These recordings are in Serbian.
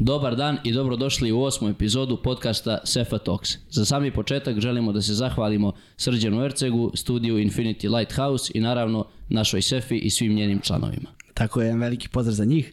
Dobar dan i dobrodošli u osmu epizodu podcasta Sefa Talks. Za sami početak želimo da se zahvalimo Srđanu Ercegu, studiju Infinity Lighthouse i naravno našoj Sefi i svim njenim članovima. Tako je, jedan veliki pozdrav za njih.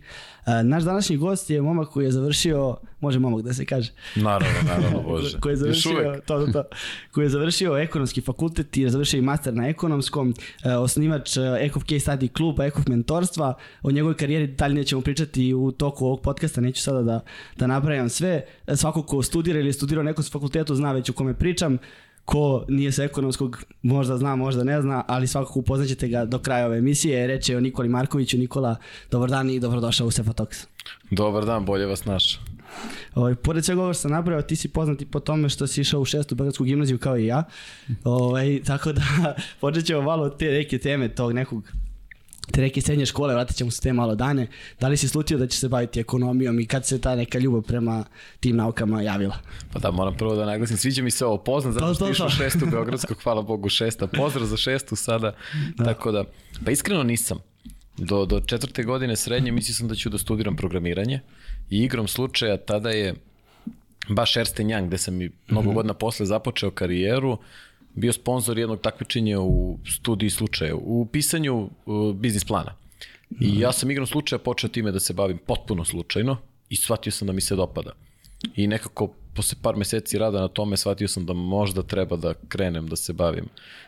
Naš današnji gost je momak koji je završio, može momak da se kaže, Naravno, naravno, Bože. koji je završio, to, to, to, koji je završio ekonomski fakultet i je završio i master na ekonomskom, e, osnivač Ekov Case Study kluba, Ekov mentorstva, o njegovoj karijeri detaljnije ćemo pričati u toku ovog podcasta, neću sada da, da napravim sve. E, Svako ko studira ili je studirao nekom fakultetu zna već o kome pričam, ko nije sa ekonomskog možda zna, možda ne zna, ali svakako upoznaćete ga do kraja ove emisije. Reč je o Nikoli Markoviću. Nikola, dobar dan i dobrodošao u Sefatox. Dobar dan, bolje vas naš. Ovaj, pored svega ovo što sam napravio, ti si poznati po tome što si išao u šestu Beogradsku gimnaziju kao i ja. Ovaj, tako da počet ćemo malo te neke teme tog nekog te neke srednje škole, vratit ćemo se te malo dane. Da li si slutio da će se baviti ekonomijom i kad se ta neka ljubav prema tim naukama javila? Pa da, moram prvo da naglasim, sviđa mi se ovo poznat, zato To, što to, išao šestu Beogradskog, hvala Bogu šesta. Pozdrav za šestu sada, tako da, pa iskreno nisam. Do, do četvrte godine srednje mislio sam da ću da studiram programiranje i igrom slučaja tada je baš Ernst Young, gde sam i mnogo godina posle započeo karijeru, bio sponsor jednog takmičenja u studiji slučaja, u pisanju uh, biznis plana. I ja sam igrom slučaja počeo time da se bavim potpuno slučajno i shvatio sam da mi se dopada. I nekako posle par meseci rada na tome shvatio sam da možda treba da krenem da se bavim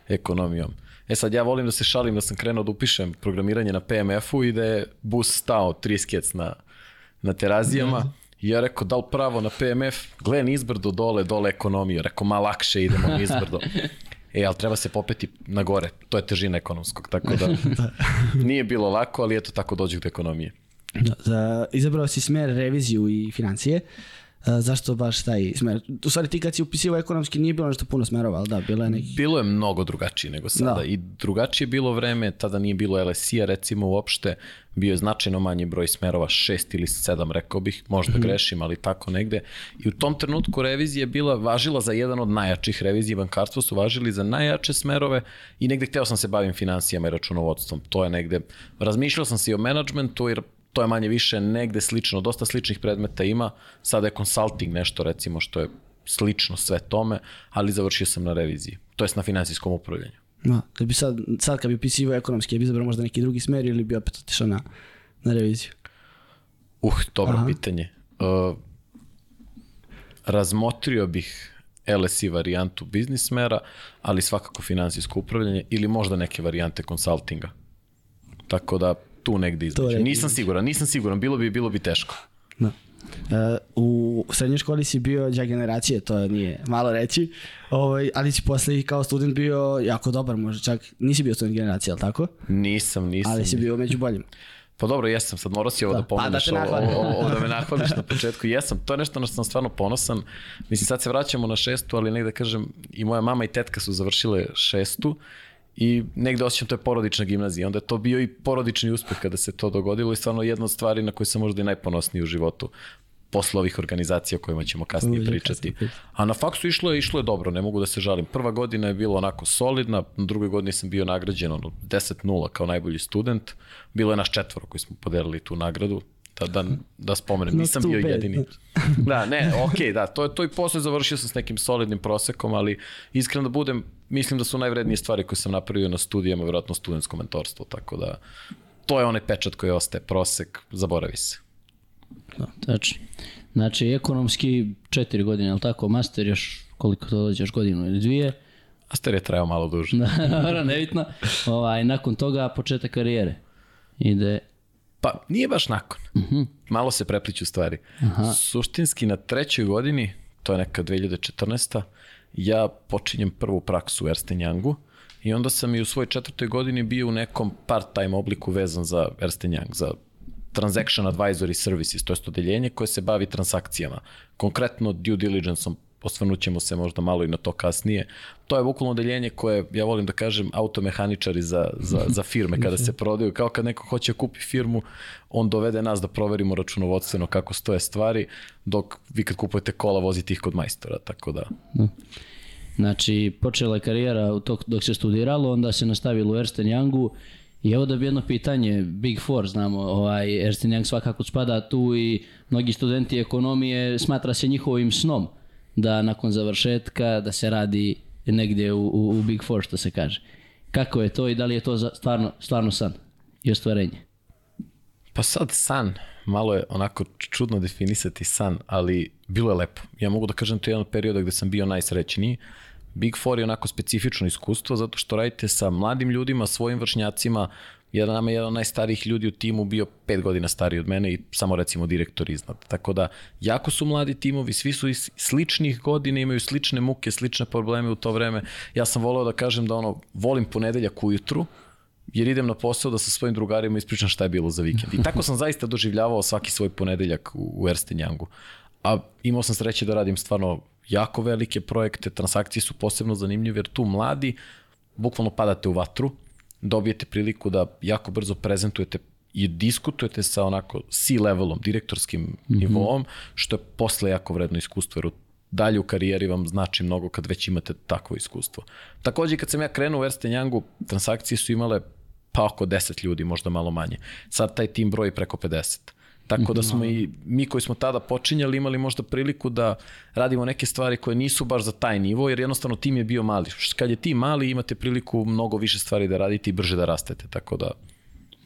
ekonomijom. E sad ja volim da se šalim da sam krenuo da upišem programiranje na PMF-u i da je bus stao 30 kec na, na terazijama. I ja rekao, da li pravo na PMF? Gle, nizbrdo dole, dole ekonomija. Rekao, ma lakše idemo nizbrdo. E, ali treba se popeti na gore. To je težina ekonomskog, tako da nije bilo lako, ali eto tako dođu do ekonomije. Da, za, izabrao si smer reviziju i financije. E, zašto baš taj smer? U stvari ti kad si upisivao ekonomski nije bilo nešto puno smerova, ali da, bilo je neki... Bilo je mnogo drugačije nego sada Da. i drugačije je bilo vreme, tada nije bilo LSI-a recimo uopšte, bio je značajno manji broj smerova, šest ili sedam rekao bih, možda grešim, ali tako negde. I u tom trenutku revizija je bila važila za jedan od najjačih revizija bankarstvo su važili za najjače smerove i negde hteo sam se bavim financijama i računovodstvom. To je negde, razmišljao sam se i o menadžmentu jer to je manje više negde slično, dosta sličnih predmeta ima, sada je consulting nešto recimo što je slično sve tome, ali završio sam na reviziji, to jest na finansijskom upravljanju. Da, da bi sad, sad kad bi upisivao ekonomski, ja bi izabrao možda neki drugi smer ili bi opet otišao na, na reviziju. Uh, dobro Aha. pitanje. Uh, razmotrio bih LSI varijantu biznis smera, ali svakako finansijsko upravljanje ili možda neke varijante konsultinga. Tako da tu negde između. Nisam siguran, nisam siguran, bilo bi bilo bi teško. Da. E, u srednjoj školi si bio đak generacije, to nije malo reći, ovaj, ali si posle i kao student bio jako dobar, možda čak nisi bio student generacije, ali tako? Nisam, nisam. Ali si bio među boljim. Pa dobro, jesam, sad morao si ovo da, Da, pa da pomeneš, ovo, ovo, ovo, da me nahvališ na početku. Jesam, to je nešto na što sam stvarno ponosan. Mislim, sad se vraćamo na šestu, ali negde kažem, i moja mama i tetka su završile šestu i negde osjećam to je porodična gimnazija. Onda je to bio i porodični uspeh kada se to dogodilo i stvarno jedna od stvari na koju sam možda i najponosniji u životu posle ovih organizacija o kojima ćemo kasnije pričati. A na faksu išlo je, išlo je dobro, ne mogu da se žalim. Prva godina je bila onako solidna, na drugoj godini sam bio nagrađen ono, 10-0 kao najbolji student. Bilo je naš četvoro koji smo podelili tu nagradu, da, da, da spomenem, nisam bio jedini. Da, ne, okej, da, to je to i posle završio sam s nekim solidnim prosekom, ali iskreno da budem, mislim da su najvrednije stvari koje sam napravio na studijama, verovatno studentsko mentorstvo, tako da to je onaj pečat koji ostaje, prosek, zaboravi se. Tačno. Znači, ekonomski četiri godine, ali tako, master još koliko to dođeš, godinu ili dvije. Aster je trajao malo duže. Dobro, nebitno. Ovaj, nakon toga početak karijere. Ide, Pa nije baš nakon. Malo se prepliću stvari. Suštinski na trećoj godini, to je neka 2014. Ja počinjem prvu praksu u Ernst Youngu i onda sam i u svojoj četvrtoj godini bio u nekom part-time obliku vezan za Ernst Young, za Transaction Advisory Services, to je odeljenje koje se bavi transakcijama. Konkretno due diligenceom osvrnut ćemo se možda malo i na to kasnije. To je bukvalno odeljenje koje, ja volim da kažem, automehaničari za, za, za firme kada se prodaju. Kao kad neko hoće da kupi firmu, on dovede nas da proverimo računovodstveno kako stoje stvari, dok vi kad kupujete kola vozite ih kod majstora, tako da... Znači, počela je karijera u dok se studiralo, onda se nastavilo u Ernst Youngu I evo da bi jedno pitanje, Big Four, znamo, ovaj, Ernst Young svakako spada tu i mnogi studenti ekonomije smatra se njihovim snom da nakon završetka da se radi negdje u, u, u Big Four, što se kaže. Kako je to i da li je to za- stvarno, stvarno san i ostvarenje? Pa sad san, malo je onako čudno definisati san, ali bilo je lepo. Ja mogu da kažem to je jedan od perioda gde sam bio najsrećniji. Big Four je onako specifično iskustvo zato što radite sa mladim ljudima, svojim vršnjacima, jedan nama je jedan od najstarijih ljudi u timu bio pet godina stariji od mene i samo recimo direktor iznad. Tako da jako su mladi timovi, svi su iz sličnih godina, imaju slične muke, slične probleme u to vreme. Ja sam voleo da kažem da ono, volim ponedeljak ujutru, jer idem na posao da sa svojim drugarima ispričam šta je bilo za vikend. I tako sam zaista doživljavao svaki svoj ponedeljak u, u. A imao sam sreće da radim stvarno jako velike projekte, transakcije su posebno zanimljive jer tu mladi bukvalno padate u vatru, dobijete priliku da jako brzo prezentujete i diskutujete sa onako C-levelom, direktorskim mm -hmm. nivoom, što je posle jako vredno iskustvo, jer dalje u karijeri vam znači mnogo kad već imate takvo iskustvo. Takođe, kad sam ja krenuo u Ernst Youngu, transakcije su imale pa oko 10 ljudi, možda malo manje. Sad taj tim broji preko 50. Tako da smo i mi koji smo tada počinjali imali možda priliku da radimo neke stvari koje nisu baš za taj nivo, jer jednostavno tim je bio mali. Kad je tim mali imate priliku mnogo više stvari da radite i brže da rastete, tako da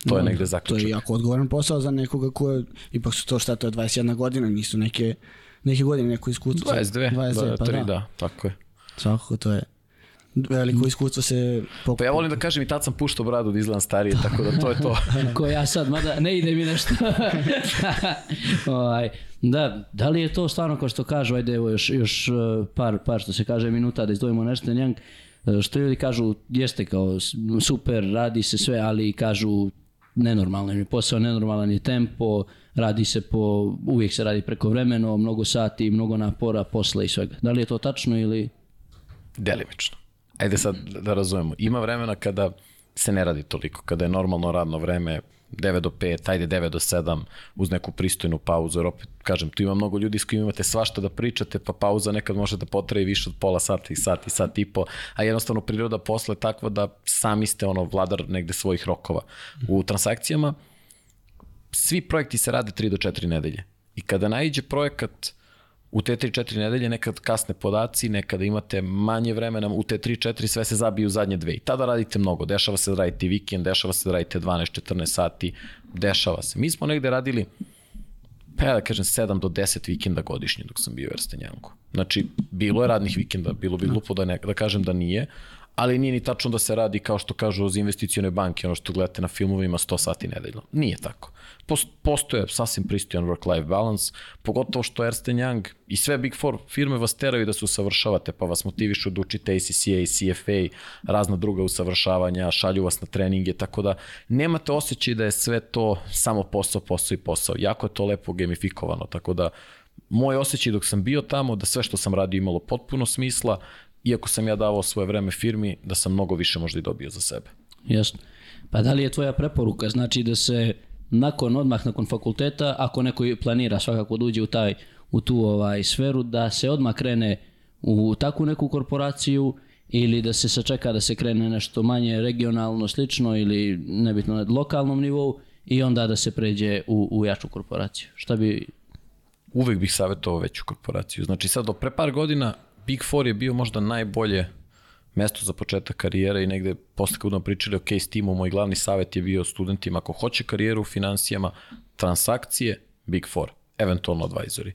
to je negde To zaključak. je jako odgovoran posao za nekoga ko je, ipak su to šta, to je 21 godina, nisu neke, neke godine, neko iskustvo. 22, 22 pa 23, da. da, tako je. Svakako to je veliko iskustvo se pokupa. Pa ja volim da kažem i tad sam puštao bradu da izgledam starije, tako da to je to. Ko ja sad, mada ne ide mi nešto. ovaj, da, da li je to stvarno kao što kažu, ajde evo još, još eh, par, par što se kaže minuta da izdvojimo nešto Young, eh, što ljudi kažu jeste kao super, radi se sve, ali kažu nenormalan je posao, nenormalan je tempo, radi se po, uvijek se radi preko vremeno, mnogo sati, mnogo napora, posle i svega. Da li je to tačno ili... Delimično. Ajde sad da razumemo. Ima vremena kada se ne radi toliko, kada je normalno radno vreme 9 do 5, ajde 9 do 7, uz neku pristojnu pauzu, jer opet, kažem, tu ima mnogo ljudi s kojima imate svašta da pričate, pa pauza nekad može da potraje više od pola sata i sat i sat i po, a jednostavno priroda posle je takva da sami ste ono vladar negde svojih rokova. U transakcijama svi projekti se rade 3 do 4 nedelje. I kada najđe projekat u te 3-4 nedelje nekad kasne podaci, nekada imate manje vremena, u te 3-4 sve se zabije u zadnje dve. I tada radite mnogo, dešava se da radite vikend, dešava se da radite 12-14 sati, dešava se. Mi smo negde radili, pa ja da kažem 7 do 10 vikenda godišnje dok sam bio u Erstenjanku. Znači, bilo je radnih vikenda, bilo bi glupo da, ne, da kažem da nije, ali nije ni tačno da se radi kao što kažu uz investicione banke, ono što gledate na filmovima 100 sati nedeljno. Nije tako. Post, postoje sasvim pristojan work-life balance, pogotovo što Ernst Young i sve Big Four firme vas teraju da se usavršavate, pa vas motivišu da učite ACCA, CFA, razna druga usavršavanja, šalju vas na treninge, tako da nemate osjećaj da je sve to samo posao, posao i posao. Jako je to lepo gamifikovano, tako da moj osjećaj dok sam bio tamo, da sve što sam radio imalo potpuno smisla, iako sam ja davao svoje vreme firmi, da sam mnogo više možda i dobio za sebe. Jasno. Pa da li je tvoja preporuka, znači da se nakon, odmah nakon fakulteta, ako neko planira svakako da uđe u, taj, u tu ovaj, sferu, da se odmah krene u takvu neku korporaciju ili da se sačeka da se krene nešto manje regionalno, slično ili nebitno na lokalnom nivou i onda da se pređe u, u jaču korporaciju. Šta bi... Uvek bih savjetovao veću korporaciju. Znači sad do pre par godina Big Four je bio možda najbolje mesto za početak karijere i negde posle kad budemo pričali o case teamu, moj glavni savjet je bio studentima ako hoće karijeru u financijama, transakcije, Big Four, eventualno advisory.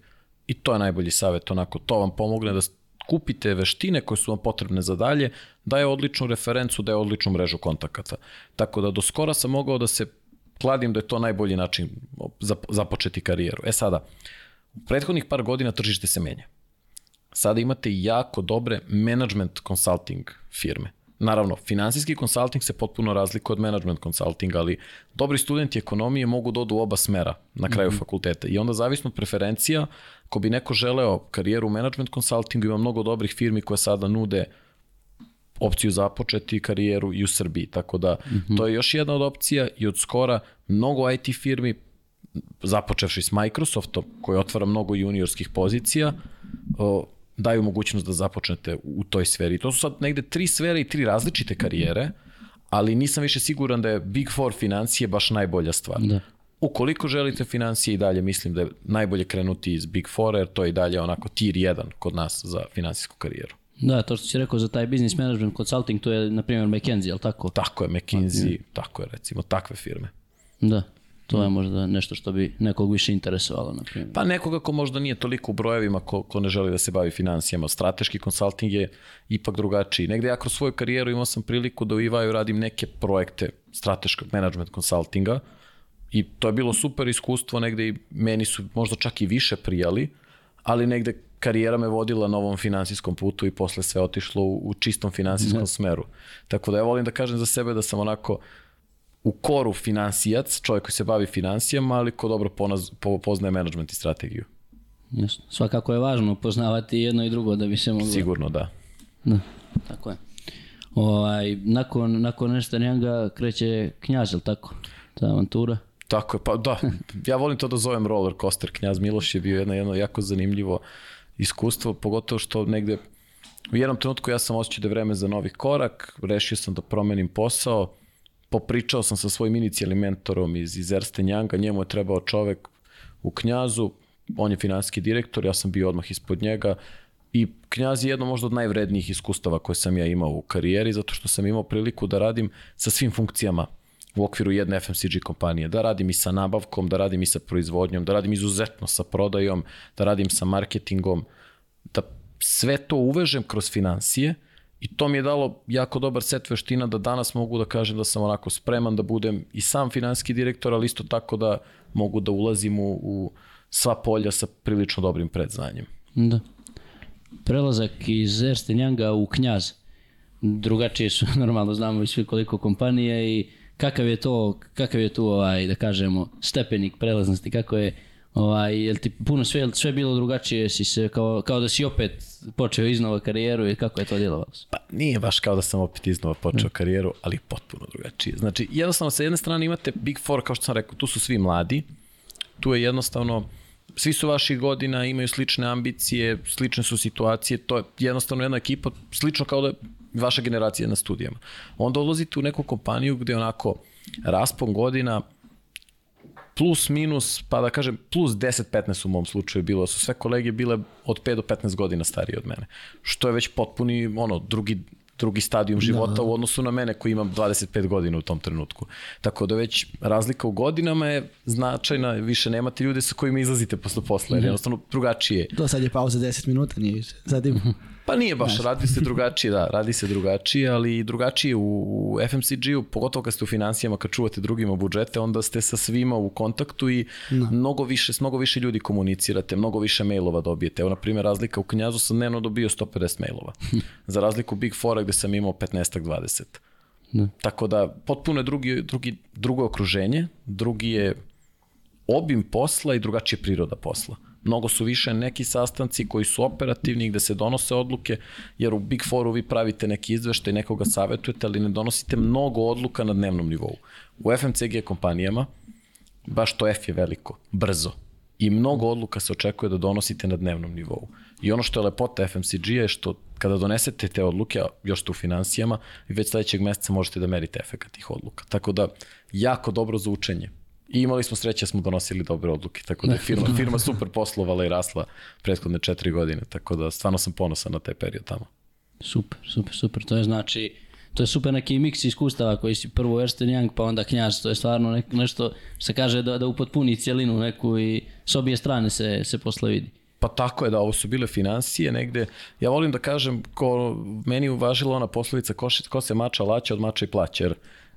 I to je najbolji savjet, onako, to vam pomogne da kupite veštine koje su vam potrebne za dalje, daje odličnu referencu, daje odličnu mrežu kontakata. Tako da do skora sam mogao da se kladim da je to najbolji način za započeti karijeru. E sada, u prethodnih par godina tržište se menja sada imate jako dobre management consulting firme. Naravno, finansijski konsulting se potpuno razlikuje od management consulting, ali dobri studenti ekonomije mogu da odu u oba smera na kraju mm -hmm. fakulteta. I onda zavisno od preferencija, ko bi neko želeo karijeru u management consultingu, ima mnogo dobrih firmi koje sada nude opciju započeti karijeru i u Srbiji. Tako da mm -hmm. to je još jedna od opcija i od skora mnogo IT firmi započevši s Microsoftom koji otvara mnogo juniorskih pozicija o, daju mogućnost da započnete u toj sferi. To su sad negde tri sfere i tri različite karijere, ali nisam više siguran da je Big Four financije baš najbolja stvar. Da. Ukoliko želite financije i dalje, mislim da je najbolje krenuti iz Big Four, jer to je i dalje onako tier 1 kod nas za finansijsku karijeru. Da, to što si rekao za taj business management consulting, to je, na primjer, McKenzie, jel tako? Tako je, McKinsey, tako je recimo, takve firme. Da, to je možda nešto što bi nekog više interesovalo, na primjer. Pa nekoga ko možda nije toliko u brojevima, ko, ko ne želi da se bavi financijama. Strateški konsulting je ipak drugačiji. Negde ja kroz svoju karijeru imao sam priliku da u Ivaju radim neke projekte strateškog management konsultinga i to je bilo super iskustvo, negde i meni su možda čak i više prijali, ali negde karijera me vodila na ovom finansijskom putu i posle sve otišlo u, u čistom finansijskom Ne. smeru. Tako da ja volim da kažem za sebe da sam onako u koru finansijac, čovjek koji se bavi financijama, ali ko dobro ponaz, po, poznaje management i strategiju. Jasno. Svakako je važno poznavati jedno i drugo da bi se moglo... Sigurno da. Da, tako je. Ovaj, nakon, nakon nešto njega kreće knjaz, jel tako? Ta avantura. Tako je, pa da, ja volim to da zovem roller coaster. Knjaz Miloš je bio jedno, jedno jako zanimljivo iskustvo, pogotovo što negde u jednom trenutku ja sam osjećao da je vreme za novi korak, rešio sam da promenim posao, popričao sam sa svojim inicijalnim mentorom iz, iz Erste Njanga, njemu je trebao čovek u Knjazu, on je finansijski direktor, ja sam bio odmah ispod njega. I Knjaz je jedno možda od najvrednijih iskustava koje sam ja imao u karijeri, zato što sam imao priliku da radim sa svim funkcijama u okviru jedne FMCG kompanije, da radim i sa nabavkom, da radim i sa proizvodnjom, da radim izuzetno sa prodajom, da radim sa marketingom, da sve to uvežem kroz financije i to mi je dalo jako dobar set veština da danas mogu da kažem da sam onako spreman da budem i sam finansijski direktor, ali isto tako da mogu da ulazim u, u sva polja sa prilično dobrim predznanjem. Da. Prelazak iz Erste Njanga u knjaz. Drugačije su, normalno znamo i svi koliko kompanije i kakav je to, kakav je tu ovaj, da kažemo, stepenik prelaznosti, kako je Ovaj, jel ti puno sve, sve bilo drugačije, si se, kao, kao da si opet počeo iznova karijeru i kako je to djelovalo? Pa nije baš kao da sam opet iznova počeo karijeru, ali potpuno drugačije. Znači, jednostavno sa jedne strane imate Big Four, kao što sam rekao, tu su svi mladi, tu je jednostavno, svi su vaših godina, imaju slične ambicije, slične su situacije, to je jednostavno jedna ekipa, slično kao da je vaša generacija na studijama. Onda odlazite u neku kompaniju gde onako raspon godina, plus minus, pa da kažem plus 10-15 u mom slučaju bilo, da su sve kolege bile od 5 do 15 godina starije od mene. Što je već potpuni ono, drugi, drugi stadijum života da. u odnosu na mene koji imam 25 godina u tom trenutku. Tako da već razlika u godinama je značajna, više nemate ljude sa kojima izlazite posle posla, jer jednostavno drugačije. To sad je pauza 10 minuta, nije više. Zatim, Pa nije baš, radi se drugačije, da, radi se drugačije, ali i drugačije u, u FMCG-u, pogotovo kad ste u financijama, kad čuvate drugima budžete, onda ste sa svima u kontaktu i no. mnogo više, s mnogo više ljudi komunicirate, mnogo više mailova dobijete. Evo, na primjer, razlika u Knjazu sam dnevno dobio 150 mailova, za razliku Big Fora gde sam imao 15-20. Da. Tako da, potpuno je drugi, drugi, drugo okruženje, drugi je obim posla i drugačija priroda posla. Mnogo su više neki sastanci koji su operativni, gde se donose odluke, jer u Big Fouru vi pravite neki izveštaj, nekoga savetujete, ali ne donosite mnogo odluka na dnevnom nivou. U FMCG kompanijama, baš to F je veliko, brzo. I mnogo odluka se očekuje da donosite na dnevnom nivou. I ono što je lepota FMCG je što kada donesete te odluke, a još ste u financijama, vi već sledećeg meseca možete da merite efekat tih odluka. Tako da, jako dobro za učenje. I imali smo sreće da smo donosili dobre odluke, tako da je firma, firma super poslovala i rasla prethodne četiri godine, tako da stvarno sam ponosan na taj period tamo. Super, super, super. To je znači, to je super neki miks iskustava koji si prvo Ersten Young pa onda Knjaz, to je stvarno nek, nešto što se kaže da, da upotpuni cijelinu neku i s obje strane se, se posle vidi. Pa tako je da ovo su bile financije negde. Ja volim da kažem, ko, meni uvažila ona poslovica ko, ko se mača laća od mača i plaća, jer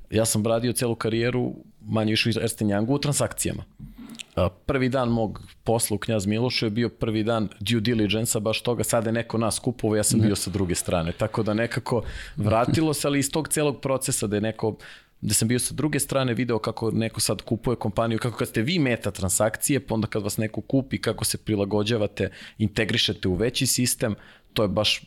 ja sam radio celu karijeru manje više u Ersten Youngu u transakcijama. Prvi dan mog posla u Knjaz Milošu je bio prvi dan due diligence-a, baš toga, sada je neko nas kupovao, ja sam bio sa druge strane. Tako da nekako vratilo se, ali iz tog celog procesa da je neko da sam bio sa druge strane video kako neko sad kupuje kompaniju, kako kad ste vi meta transakcije, pa onda kad vas neko kupi, kako se prilagođavate, integrišete u veći sistem, to je baš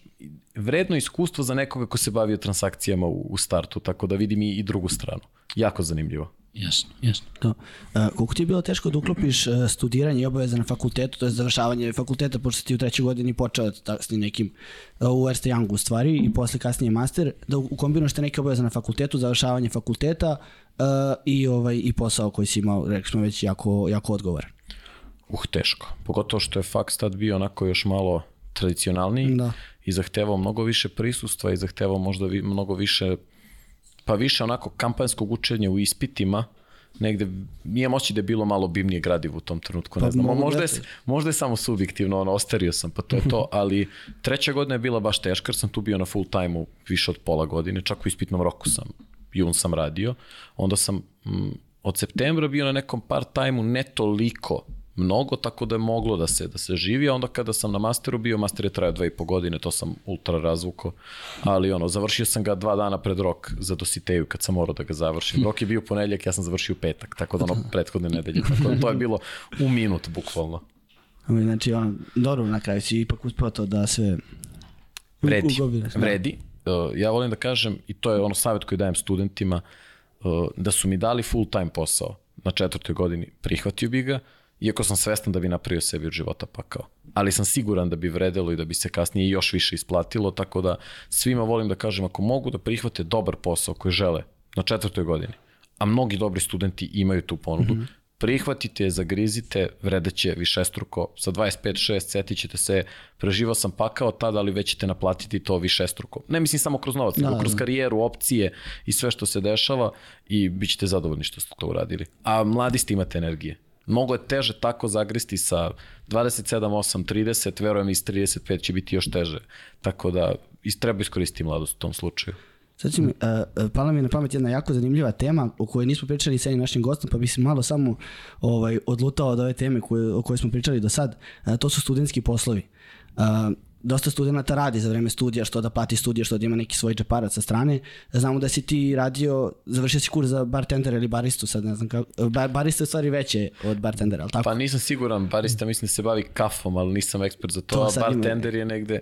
vredno iskustvo za nekoga ko se bavio transakcijama u, u startu, tako da vidim i, i drugu stranu. Jako zanimljivo. Jasno, jasno. To. Uh, koliko ti je bilo teško da uklopiš uh, studiranje i obaveze na fakultetu, to je završavanje fakulteta, pošto si ti u trećoj godini počeo s nekim uh, u Ernst Youngu u stvari i posle kasnije master, da ukombinuješ te neke obaveze na fakultetu, završavanje fakulteta uh, i, ovaj, i posao koji si imao, rekli smo već, jako, jako odgovoran. Uh, teško. Pogotovo što je faks tad bio onako još malo tradicionalniji Da. i zahtevao mnogo više prisustva i zahtevao možda vi, mnogo više pa više onako kampanjskog učenja u ispitima negde, imam oći da je bilo malo bimnije gradivo u tom trenutku, ne Pa znam, mogu možda je, možda je samo subjektivno, ono, ostario sam, pa to je to, ali treća godina je bila baš teška, jer sam tu bio na full time-u više od pola godine, čak u ispitnom roku sam, jun sam radio, onda sam mm, od septembra bio na nekom part time-u ne toliko mnogo, tako da je moglo da se da se živi, a onda kada sam na masteru bio, master je trajao dva i po godine, to sam ultra razvuko, ali ono, završio sam ga dva dana pred rok za dositeju kad sam morao da ga završim. Rok je bio ponedjeljak, ja sam završio petak, tako da ono prethodne nedelje, tako da to je bilo u minut bukvalno. Znači, ono, dobro, na kraju si ipak uspeo to da sve Vredi, ugobilaš, da. vredi. Uh, ja volim da kažem, i to je ono savjet koji dajem studentima, uh, da su mi dali full time posao na četvrtoj godini, prihvatio bi ga, iako sam svestan da bi napravio sebi od života pakao. Ali sam siguran da bi vredelo i da bi se kasnije još više isplatilo, tako da svima volim da kažem, ako mogu da prihvate dobar posao koji žele na četvrtoj godini, a mnogi dobri studenti imaju tu ponudu, mm -hmm. prihvatite zagrizite, vredeće višestruko, sa 25-6 setit ćete se, preživao sam pakao tada, ali već ćete naplatiti to višestruko. Ne mislim samo kroz novac, nego Da, kroz da. karijeru, opcije i sve što se dešava i bit ćete zadovoljni što ste to uradili. A mladi ste imate energije. Mnogo je teže tako zagristi sa 27, 8, 30, verujem iz 35 će biti još teže. Tako da treba iskoristiti mladost u tom slučaju. Sad će mi, uh, pala mi je na pamet jedna jako zanimljiva tema o kojoj nismo pričali sa jednim našim gostom, pa bi se malo samo ovaj, odlutao od ove teme koje, o kojoj smo pričali do sad. Uh, to su studentski poslovi. Uh, dosta studenta radi za vreme studija, što da plati studije, što da ima neki svoj džeparac sa strane. Znamo da si ti radio, završio si kurs za bartender ili baristu, sad ne znam kako. Bar, barista je stvari veće od bartendera, ali tako? Pa nisam siguran, barista mislim da se bavi kafom, ali nisam ekspert za to, To a sad ima- bartender je negde,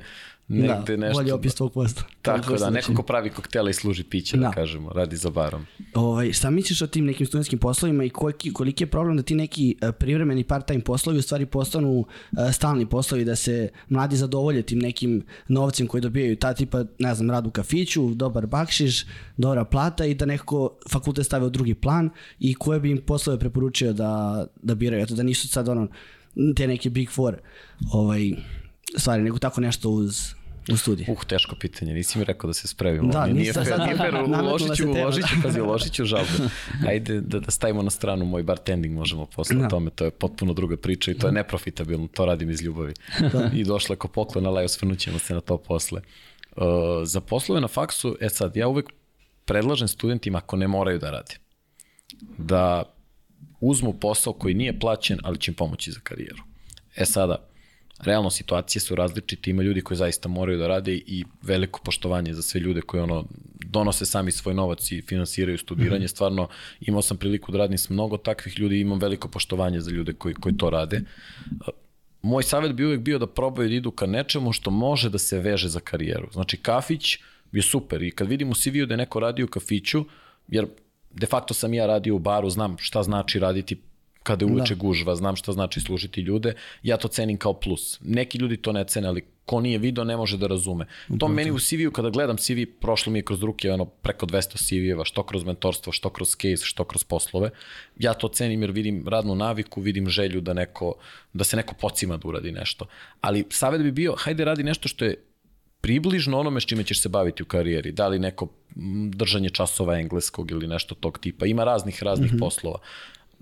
negde da, nešto. bolje opis tvog posla. Tako da, neko ko pravi koktele i služi piće, da, Da. kažemo, radi za barom. Ovaj, šta misliš o tim nekim studentskim poslovima i koliki, koliki je problem da ti neki e, privremeni part-time poslovi u stvari postanu e, stalni poslovi, da se mladi zadovolje tim nekim novcem koji dobijaju ta tipa, ne znam, rad u kafiću, dobar bakšiš, dobra plata i da nekako fakultet stave u drugi plan i koje bi im poslove preporučio da, da biraju, eto da nisu sad ono te neke big four ovaj, stvari, nego tako nešto uz, uz studije. Uh, teško pitanje, nisi mi rekao da se spremimo. Da, nije, fair, sad- nije nametnula uložit ću, uložit ću, da. pazi, uložit ću žalbu. Ajde da, da stavimo na stranu moj bartending, možemo posle Da. tome, to je potpuno druga priča i to je neprofitabilno, to radim iz ljubavi. I došla ko poklon, ali osvrnut ćemo se na to posle. Uh, za poslove na faksu, e sad, ja uvek predlažem studentima ako ne moraju da rade, da uzmu posao koji nije plaćen, ali će im pomoći za karijeru. E sada, realno situacije su različite, ima ljudi koji zaista moraju da rade i veliko poštovanje za sve ljude koji ono donose sami svoj novac i finansiraju studiranje. Stvarno imao sam priliku da radim s mnogo takvih ljudi i imam veliko poštovanje za ljude koji, koji to rade. Moj savjet bi uvek bio da probaju da idu ka nečemu što može da se veže za karijeru. Znači kafić je super i kad vidim u CV-u da je neko radi u kafiću, jer de facto sam ja radio u baru, znam šta znači raditi kada je uveče da. gužva, znam šta znači služiti ljude, ja to cenim kao plus. Neki ljudi to ne cene, ali ko nije video ne može da razume. To meni u CV-u, kada gledam CV, prošlo mi je kroz ruke ono, preko 200 CV-eva, što kroz mentorstvo, što kroz case, što kroz poslove. Ja to cenim jer vidim radnu naviku, vidim želju da, neko, da se neko pocima da uradi nešto. Ali savjet bi bio, hajde radi nešto što je približno onome s čime ćeš se baviti u karijeri. Da li neko držanje časova engleskog ili nešto tog tipa. Ima raznih, raznih mm -hmm. poslova.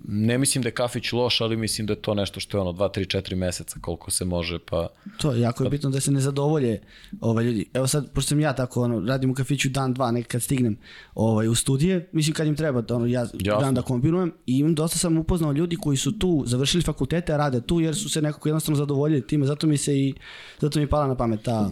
Ne mislim da je kafić loš, ali mislim da je to nešto što je ono 2, 3, 4 meseca koliko se može, pa... To je jako je bitno da se ne zadovolje ovaj ljudi. Evo sad, pošto sam ja tako, ono, radim u kafiću dan, dva, nekad kad stignem ovaj, u studije, mislim kad im treba, ono, ja Jasno. dan da kombinujem i imam, dosta sam upoznao ljudi koji su tu, završili fakultete, a rade tu jer su se nekako jednostavno zadovoljili time, zato mi se i, zato mi je pala na pamet ta,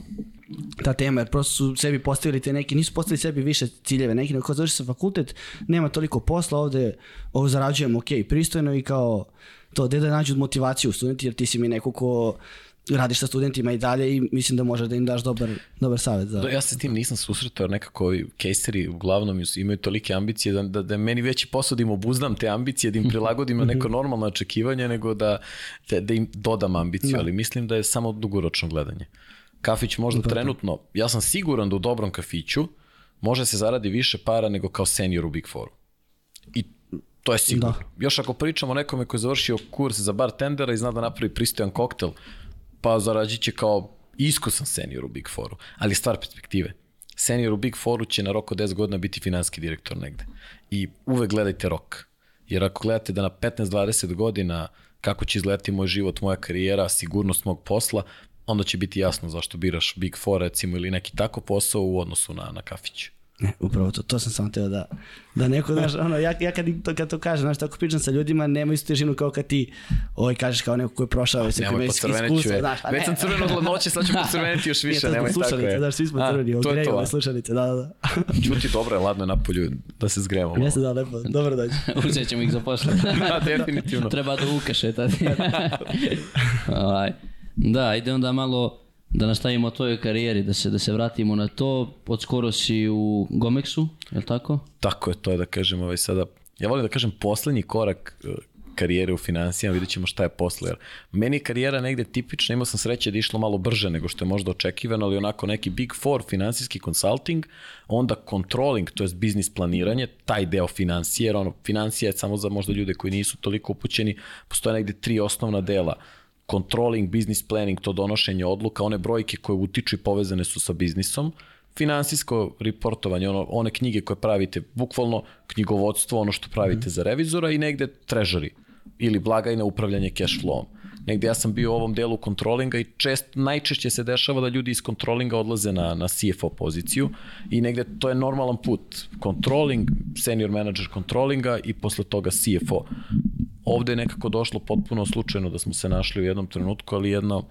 ta tema, jer prosto su sebi postavili te neki, nisu postavili sebi više ciljeve, neki nego kao završi se fakultet, nema toliko posla ovde, ovo zarađujem ok, pristojno i kao to, gde da nađu motivaciju studenti, jer ti si mi neko ko radiš sa studentima i dalje i mislim da može da im daš dobar, dobar savjet. Za... Da, ja se s tim nisam susretao, jer nekako ovi kejseri uglavnom imaju tolike ambicije da, da, da meni veći posao da im obuzdam te ambicije, da im prilagodim na neko normalno očekivanje, nego da, da, da im dodam ambiciju, Da. ali mislim da je samo dugoročno gledanje. Kafić možda trenutno, ja sam siguran da u dobrom kafiću može se zaradi više para nego kao senior u Big Fouru. I to je sigurno. Da. Još ako pričamo o nekome koji je završio kurs za bartendera i zna da napravi pristojan koktel, pa zarađit će kao iskusan senior u Big Fouru. Ali stvar perspektive. Senior u Big Fouru će na rok od 10 godina biti finanski direktor negde. I uvek gledajte rok. Jer ako gledate da na 15-20 godina kako će izgledati moj život, moja karijera, sigurnost mog posla, onda će biti jasno zašto biraš Big Four recimo ili neki tako posao u odnosu na, na kafić. Ne, upravo to, to sam samo teo da, da neko, znaš, ono, ja, ja kad, im to, kad to kažem, znaš, tako pričam sa ljudima, nema istu težinu kao kad ti, ovaj, kažeš kao neko ko je prošao, već pocrvenit ću iskustva, je. znaš, a Već sam crveno od hladnoće, sad ću pocrveniti još više, nemoj tako slušalice, je. znaš, svi smo crveni, to je ogrejemo to. ove slušalice, da, da, da. Čuti dobro je, ladno je napolju da se zgremo. malo. Jeste da, lepo, dobro dođe. Uzet ćemo ih za posle. Da, definitivno. Treba da uke šetati. Da, ide onda malo da nastavimo o tvojoj karijeri, da se, da se vratimo na to. Od skoro si u Gomexu, je li tako? Tako je, to je da kažem ovaj sada, ja volim da kažem poslednji korak eh, karijere u financijama, vidjet ćemo šta je posle. Jer meni je karijera negde tipična, imao sam sreće da išlo malo brže nego što je možda očekivano, ali onako neki big four, finansijski consulting, onda controlling, to je biznis planiranje, taj deo financije, jer ono, financija je samo za možda ljude koji nisu toliko upućeni, postoje negde tri osnovna dela controlling, business planning, to donošenje odluka, one brojke koje utiču i povezane su sa biznisom, finansijsko reportovanje, ono, one knjige koje pravite, bukvalno knjigovodstvo, ono što pravite za revizora i negde treasury ili blagajna upravljanje cash flowom. Negde ja sam bio u ovom delu controllinga i čest, najčešće se dešava da ljudi iz controllinga odlaze na, na CFO poziciju i negde to je normalan put. Controlling, senior manager controllinga i posle toga CFO. Ovde je nekako došlo potpuno slučajno da smo se našli u jednom trenutku, ali jedna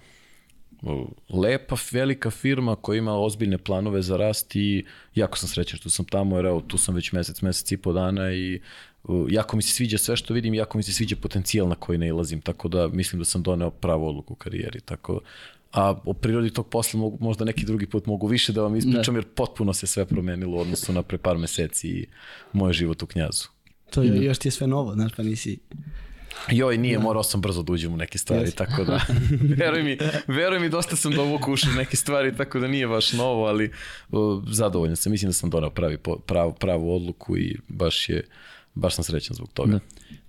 lepa, velika firma koja ima ozbiljne planove za rast i jako sam srećan što sam tamo, jer evo, tu sam već mesec, mesec i po dana i jako mi se sviđa sve što vidim, jako mi se sviđa potencijal na koji nailazim, tako da mislim da sam doneo pravu odluku u karijeri, tako a o prirodi tog posla mogu, možda neki drugi put mogu više da vam ispričam, jer potpuno se sve promenilo u odnosu na pre par meseci i moj život u knjazu. To je, još ti je sve novo, znaš, pa nisi... Joj, nije, morao sam brzo da uđem u neke stvari, Jeste. tako da, veruj mi, veruj mi, dosta sam dovuku ušao u neke stvari, tako da nije baš novo, ali zadovoljan sam, mislim da sam donao pravi, po- pravu, odluku i baš je, baš sam srećan zbog toga. Da.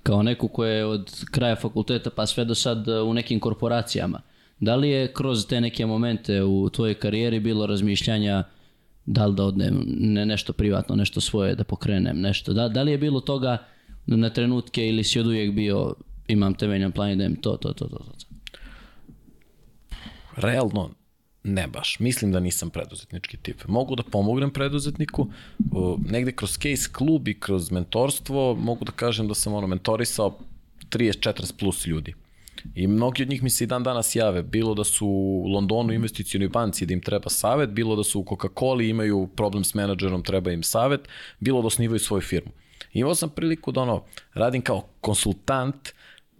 Kao neko ko je od kraja fakulteta pa sve do sad uh, u nekim korporacijama. Da li je kroz te neke momente u tvojoj karijeri bilo razmišljanja da li da odnem ne, nešto privatno, nešto svoje, da pokrenem nešto? Da, da li je bilo toga na trenutke ili si od uvijek bio imam temeljan plan i idem to, to, to, to, to. Realno, ne baš. Mislim da nisam preduzetnički tip. Mogu da pomognem preduzetniku, negde kroz case klub i kroz mentorstvo mogu da kažem da sam ono mentorisao 30-40 plus ljudi. I mnogi od njih mi se i dan danas jave, bilo da su u Londonu investicijonoj banci da im treba savet, bilo da su u Coca-Coli imaju problem s menadžerom, treba im savet, bilo da osnivaju svoju firmu. Imao sam priliku da ono, radim kao konsultant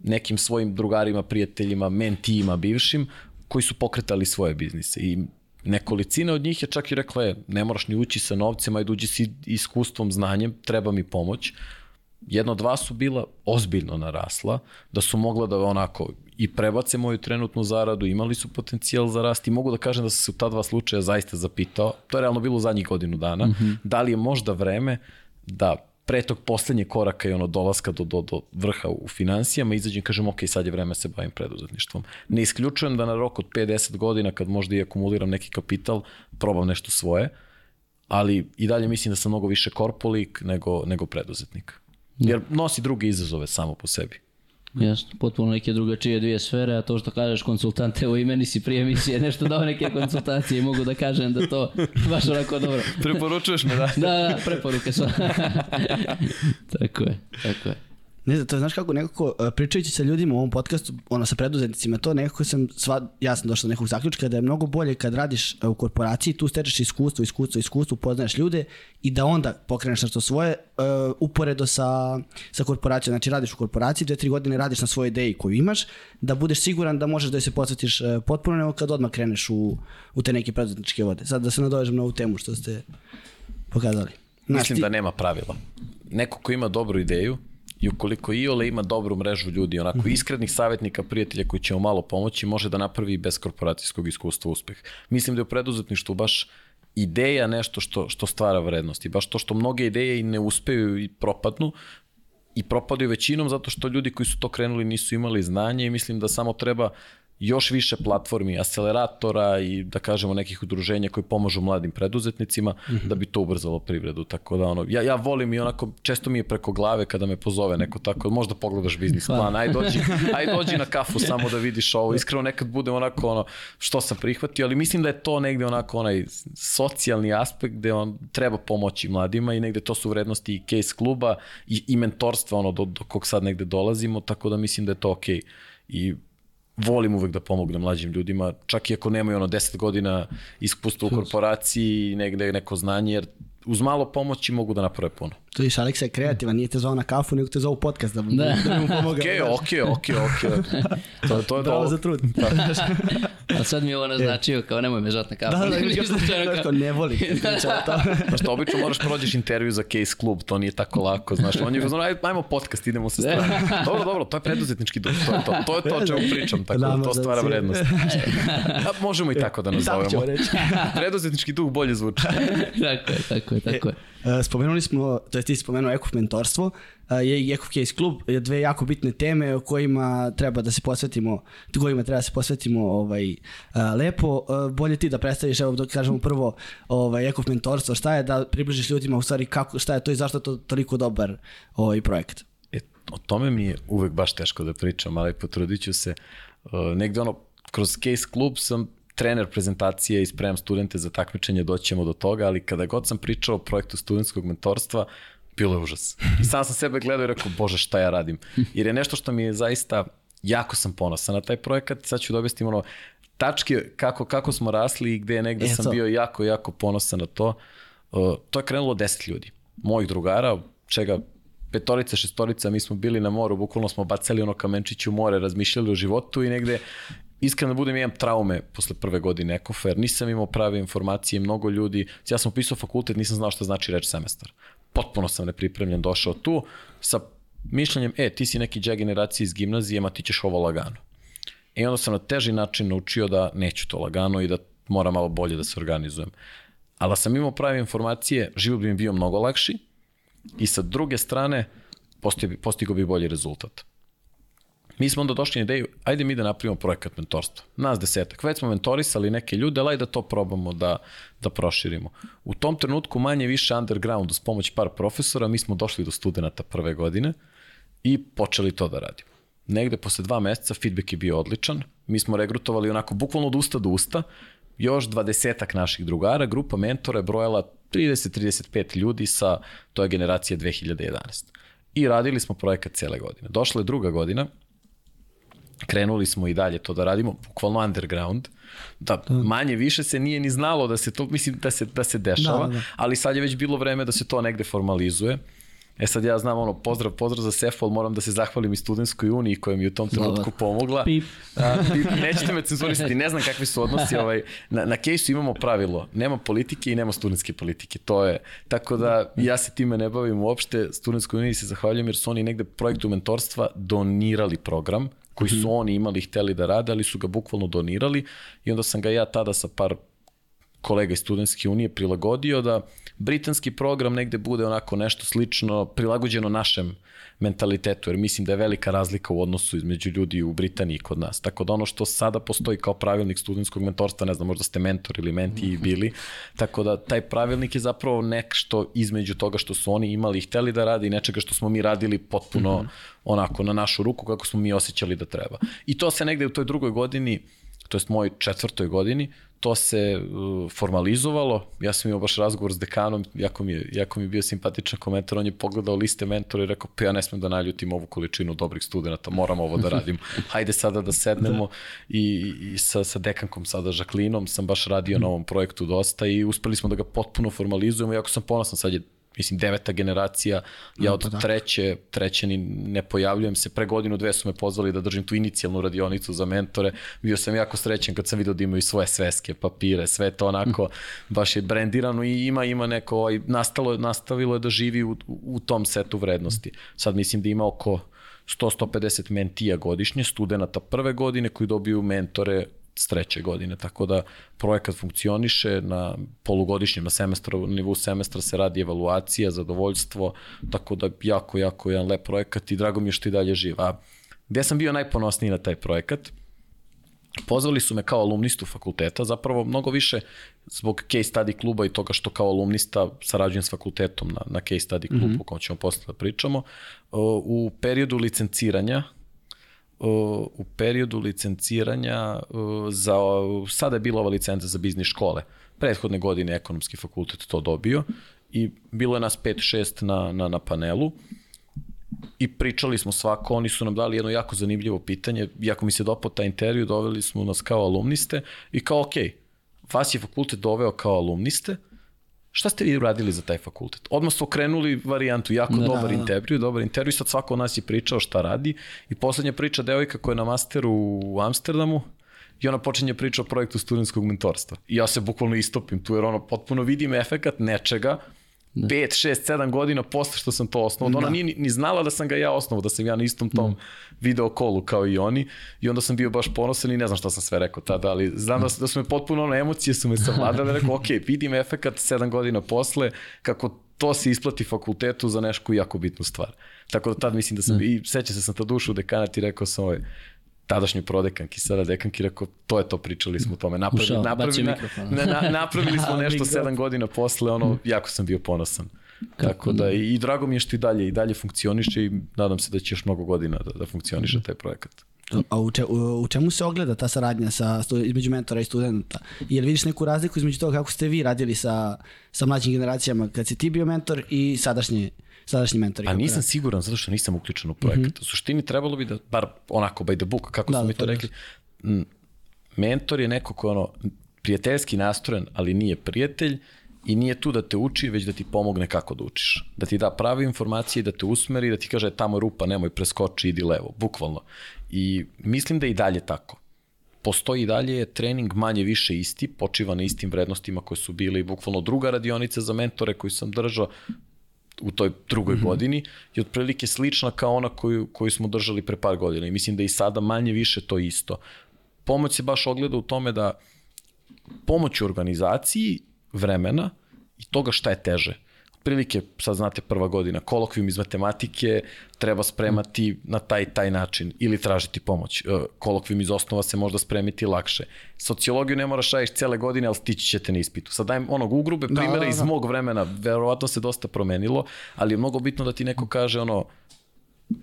nekim svojim drugarima, prijateljima, mentijima bivšim, koji su pokretali svoje biznise. I nekolicina od njih je čak i rekla je, ne moraš ni ući sa novcem, ajde uđi si iskustvom, znanjem, treba mi pomoć jedna od dva su bila ozbiljno narasla, da su mogla da onako i prebace moju trenutnu zaradu, imali su potencijal za rast i mogu da kažem da sam se u ta dva slučaja zaista zapitao, to je realno bilo u zadnjih godinu dana, mm -hmm. da li je možda vreme da pre tog poslednjeg koraka i ono dolaska do, do, do vrha u financijama izađem i kažem ok, sad je vreme da se bavim preduzetništvom. Ne isključujem da na rok od 5-10 godina kad možda i akumuliram neki kapital, probam nešto svoje, ali i dalje mislim da sam mnogo više korpolik nego, nego preduzetnik. Jer nosi druge izazove samo po sebi. Jasno, potpuno neke drugačije dvije sfere, a to što kažeš konsultante, u imeni si prije emisije nešto dao neke konsultacije i mogu da kažem da to baš onako dobro. Preporučuješ me da? Da, da, preporuke su. tako je, tako je. Ne znam, to znaš kako, nekako e, pričajući sa ljudima u ovom podcastu, ono, sa preduzetnicima, to nekako sam, sva, ja sam došao do nekog zaključka da je mnogo bolje kad radiš e, u korporaciji, tu stečeš iskustvo, iskustvo, iskustvo, poznaješ ljude i da onda pokreneš nešto svoje uh, uporedo sa, sa korporacijom. Znači radiš u korporaciji, dve, tri godine radiš na svojoj ideji koju imaš, da budeš siguran da možeš da se posvetiš uh, potpuno, nego kad odmah kreneš u, u te neke preduzetničke vode. Sad da se nadovežem na ovu temu što ste pokazali. Znaš, Mislim da nema pravila. Neko ko ima dobru ideju i ukoliko Iole ima dobru mrežu ljudi, onako Mhm. iskrenih savjetnika, prijatelja koji će mu malo pomoći, može da napravi bez korporacijskog iskustva uspeh. Mislim da je u preduzetništvu baš ideja nešto što, što stvara vrednost i baš to što mnoge ideje i ne uspeju i propadnu, i propadaju većinom zato što ljudi koji su to krenuli nisu imali znanje i mislim da samo treba još više platformi, akceleratora i da kažemo nekih udruženja koji pomažu mladim preduzetnicima da bi to ubrzalo privredu. Tako da ono, ja, ja volim i onako, često mi je preko glave kada me pozove neko tako, možda pogledaš biznis plan, aj dođi, aj dođi na kafu samo da vidiš ovo. Iskreno nekad budem onako ono, što sam prihvatio, ali mislim da je to negde onako onaj socijalni aspekt gde on treba pomoći mladima i negde to su vrednosti i case kluba i, i mentorstva ono do, do kog sad negde dolazimo, tako da mislim da je to okej. I volim uvek da pomognem mlađim ljudima, čak i ako nemaju ono 10 godina iskustva u korporaciji i negde neko znanje, jer uz malo pomoći mogu da naprave puno. Tu viš, Aleksa je kreativan, nije te zvao na kafu, nego te zvao u podcast da, Da. da mu pomogao. Okej, okej, okej, okej. To, to je Bravo to. za trud. A sad mi je ovo naznačio kao nemoj me žati na kafu. Da, da, da, da, kao ne voli. Priča o tome. Pa što obično moraš prođeš intervju za case klub, to nije tako lako, znaš. On je aj, ajmo podcast, idemo sa strane. Dobro, dobro, to je preduzetnički duh, to je to. To je to o čemu pričam, tako da to stvara vrednost. A, možemo i tako da Tako nazovemo. ćemo reći. Preduzetnički duh bolje zvuči. tako je, tako je, tako je. E, Spomenuli smo, to je ti si spomenuo Ekov mentorstvo, e, je i Ekov Case Klub, je dve jako bitne teme o kojima treba da se posvetimo, kojima treba da se posvetimo ovaj, e, lepo. E, Bolje ti da predstaviš, evo da kažemo prvo ovaj, Ekov mentorstvo, šta je da približiš ljudima u stvari kako, šta je to i zašto je to toliko dobar ovaj projekt. E, o tome mi je uvek baš teško da pričam, ali potrudit ću se. Uh, negde ono, kroz case klub sam trener prezentacije i spremam studente za takmičenje, doćemo do toga, ali kada god sam pričao o projektu studentskog mentorstva, bilo je užas. I sam sam sebe gledao i rekao, bože šta ja radim. Jer je nešto što mi je zaista, jako sam ponosan na taj projekat, sad ću da objasnim ono, tačke kako, kako smo rasli i gde negde E, sam to. bio jako, jako ponosan na to. Uh, to je krenulo 10 ljudi, mojih drugara, čega petorica, šestorica, mi smo bili na moru, bukvalno smo bacali ono kamenčić u more, razmišljali o životu i negde iskreno budem imam traume posle prve godine Ekofa, jer nisam imao prave informacije, mnogo ljudi, ja sam upisao fakultet, nisam znao šta znači reč semestar. Potpuno sam nepripremljen došao tu sa mišljenjem, e, ti si neki džaj generacije iz gimnazije, ma ti ćeš ovo lagano. I onda sam na teži način naučio da neću to lagano i da moram malo bolje da se organizujem. Ali da sam imao prave informacije, život bi mi bio mnogo lakši i sa druge strane postigao bi bolji rezultat. Mi smo onda došli na ideju, ajde mi da napravimo projekat mentorstva. Nas desetak. Već smo mentorisali neke ljude, ali da to probamo da, da proširimo. U tom trenutku manje više underground uz pomoć par profesora, mi smo došli do studenta prve godine i počeli to da radimo. Negde posle dva meseca feedback je bio odličan. Mi smo regrutovali onako bukvalno od usta do usta. Još dvadesetak naših drugara, grupa mentora je brojala 30-35 ljudi sa, to je generacija 2011. I radili smo projekat cele godine. Došla je druga godina, krenuli smo i dalje to da radimo, bukvalno underground, da manje više se nije ni znalo da se to, mislim da se, da se dešava, Da, da. ali sad je već bilo vreme da se to negde formalizuje. E sad ja znam ono, pozdrav, pozdrav za Sefo, ali moram da se zahvalim i studentskoj uniji koja mi je u tom trenutku pomogla. Pip. A, pip, nećete me cenzurisati, ne znam kakvi su odnosi. Ovaj, na, na case-u imamo pravilo, nema politike i nema studentske politike. To je, tako da ja se time ne bavim uopšte. Studentskoj uniji se zahvaljujem jer su oni negde projektu mentorstva donirali program koji su oni imali hteli da rade, ali su ga bukvalno donirali i onda sam ga ja tada sa par kolega iz Studentske unije prilagodio da britanski program negde bude onako nešto slično, prilagođeno našem mentalitetu, jer mislim da je velika razlika u odnosu između ljudi u Britaniji i kod nas. Tako da ono što sada postoji kao pravilnik studentskog mentorstva, ne znam, možda ste mentor ili menti i bili, tako da taj pravilnik je zapravo nešto između toga što su oni imali i hteli da radi i nečega što smo mi radili potpuno onako na našu ruku kako smo mi osjećali da treba. I to se negde u toj drugoj godini to jest moj četvrtoj godini, to se uh, formalizovalo, ja sam imao baš razgovor s dekanom, jako mi je, jako mi je bio simpatičan komentar, on je pogledao liste mentora i rekao, pa ja ne smem da naljutim ovu količinu dobrih studenta, moram ovo da radim, hajde sada da sednemo. Da. i, i sa, sa dekankom sada Žaklinom sam baš radio na ovom projektu dosta i uspeli smo da ga potpuno formalizujemo, jako sam ponosan, sad je mislim deveta generacija, ja od pa da. treće, treće ni ne pojavljujem se, pre godinu dve su me pozvali da držim tu inicijalnu radionicu za mentore, bio sam jako srećen kad sam vidio da imaju svoje sveske, papire, sve to onako, mm. baš je brendirano i ima ima neko, ovaj, nastalo, nastavilo je da živi u, u tom setu vrednosti. Sad mislim da ima oko 100-150 mentija godišnje, studenta prve godine koji dobiju mentore treće godine, tako da projekat funkcioniše na polugodišnjem, na semestru, na nivou semestra se radi evaluacija, zadovoljstvo, tako da jako, jako jedan lep projekat i drago mi je što i dalje živ. A gde sam bio najponosniji na taj projekat? Pozvali su me kao alumnistu fakulteta, zapravo mnogo više zbog case study kluba i toga što kao alumnista sarađujem s fakultetom na, na case study klubu, mm -hmm. o kom ćemo posle da pričamo. U periodu licenciranja u periodu licenciranja za, sada je bila ova licenca za biznis škole. Prethodne godine ekonomski fakultet to dobio i bilo je nas 5-6 na, na, na panelu i pričali smo svako, oni su nam dali jedno jako zanimljivo pitanje, jako mi se dopao taj intervju, doveli smo nas kao alumniste i kao, ok, vas je fakultet doveo kao alumniste, Šta ste vi uradili za taj fakultet? Odmah su okrenuli varijantu, jako da, dobar da, da. intervju, dobar intervju, sad svako od nas je pričao šta radi i poslednja priča devojka koja je na masteru u Amsterdamu, i ona počinje priča o projektu studentskog mentorstva. I ja se bukvalno istopim tu, jer ono, potpuno vidim efekat nečega 5, 6, 7 godina posle što sam to osnovao. Da. Ona nije ni znala da sam ga ja osnovao, da sam ja na istom tom da. video kolu kao i oni. I onda sam bio baš ponosan i ne znam šta sam sve rekao tada, ali znam da, da su me potpuno ono emocije su me savladale. Rekao, ok, vidim efekat 7 godina posle, kako to se isplati fakultetu za nešku jako bitnu stvar. Tako da tad mislim da sam, da. i seća se sam tad ušao u dekanat i rekao sam, ovaj, tadašnjoj prodekanki, sada dekanki, rekao, to je to, pričali smo o tome. Napravi, Ušao, napravi, na, na, na, napravili smo nešto sedam godina posle, ono, jako sam bio ponosan. Kako Tako da, i, i drago mi je što i dalje, i dalje funkcioniše i nadam se da će još mnogo godina da, da funkcioniše taj projekat. A u, če, u, u čemu se ogleda ta saradnja sa, između mentora i studenta? Jel vidiš neku razliku između toga kako ste vi radili sa, sa mlađim generacijama kad si ti bio mentor i sadašnji sadašnji mentori. Pa nisam siguran zato što nisam uključen u projekat. Mm -hmm. U suštini trebalo bi da, bar onako by the book, kako da, smo mi to rekli, mentor je neko ko je ono prijateljski nastrojen, ali nije prijatelj i nije tu da te uči, već da ti pomogne kako da učiš. Da ti da prave informacije, da te usmeri, da ti kaže tamo je rupa, nemoj preskoči, idi levo, bukvalno. I mislim da je i dalje tako. Postoji i dalje trening manje više isti, počiva na istim vrednostima koje su bile i bukvalno druga radionica za mentore koju sam držao, u toj drugoj mm -hmm. godini je otprilike slična kao ona koju, koju smo držali pre par godina i mislim da i sada manje više to isto. Pomoć se baš ogleda u tome da pomoć u organizaciji vremena i toga šta je teže otprilike, sad znate, prva godina, kolokvijum iz matematike treba spremati na taj taj način ili tražiti pomoć. E, kolokvijum iz osnova se možda spremiti lakše. Sociologiju ne moraš raditi cele godine, ali stići ćete na ispitu. Sad dajem onog ugrube primere da, da, da. iz mog vremena, verovatno se dosta promenilo, ali je mnogo bitno da ti neko kaže ono,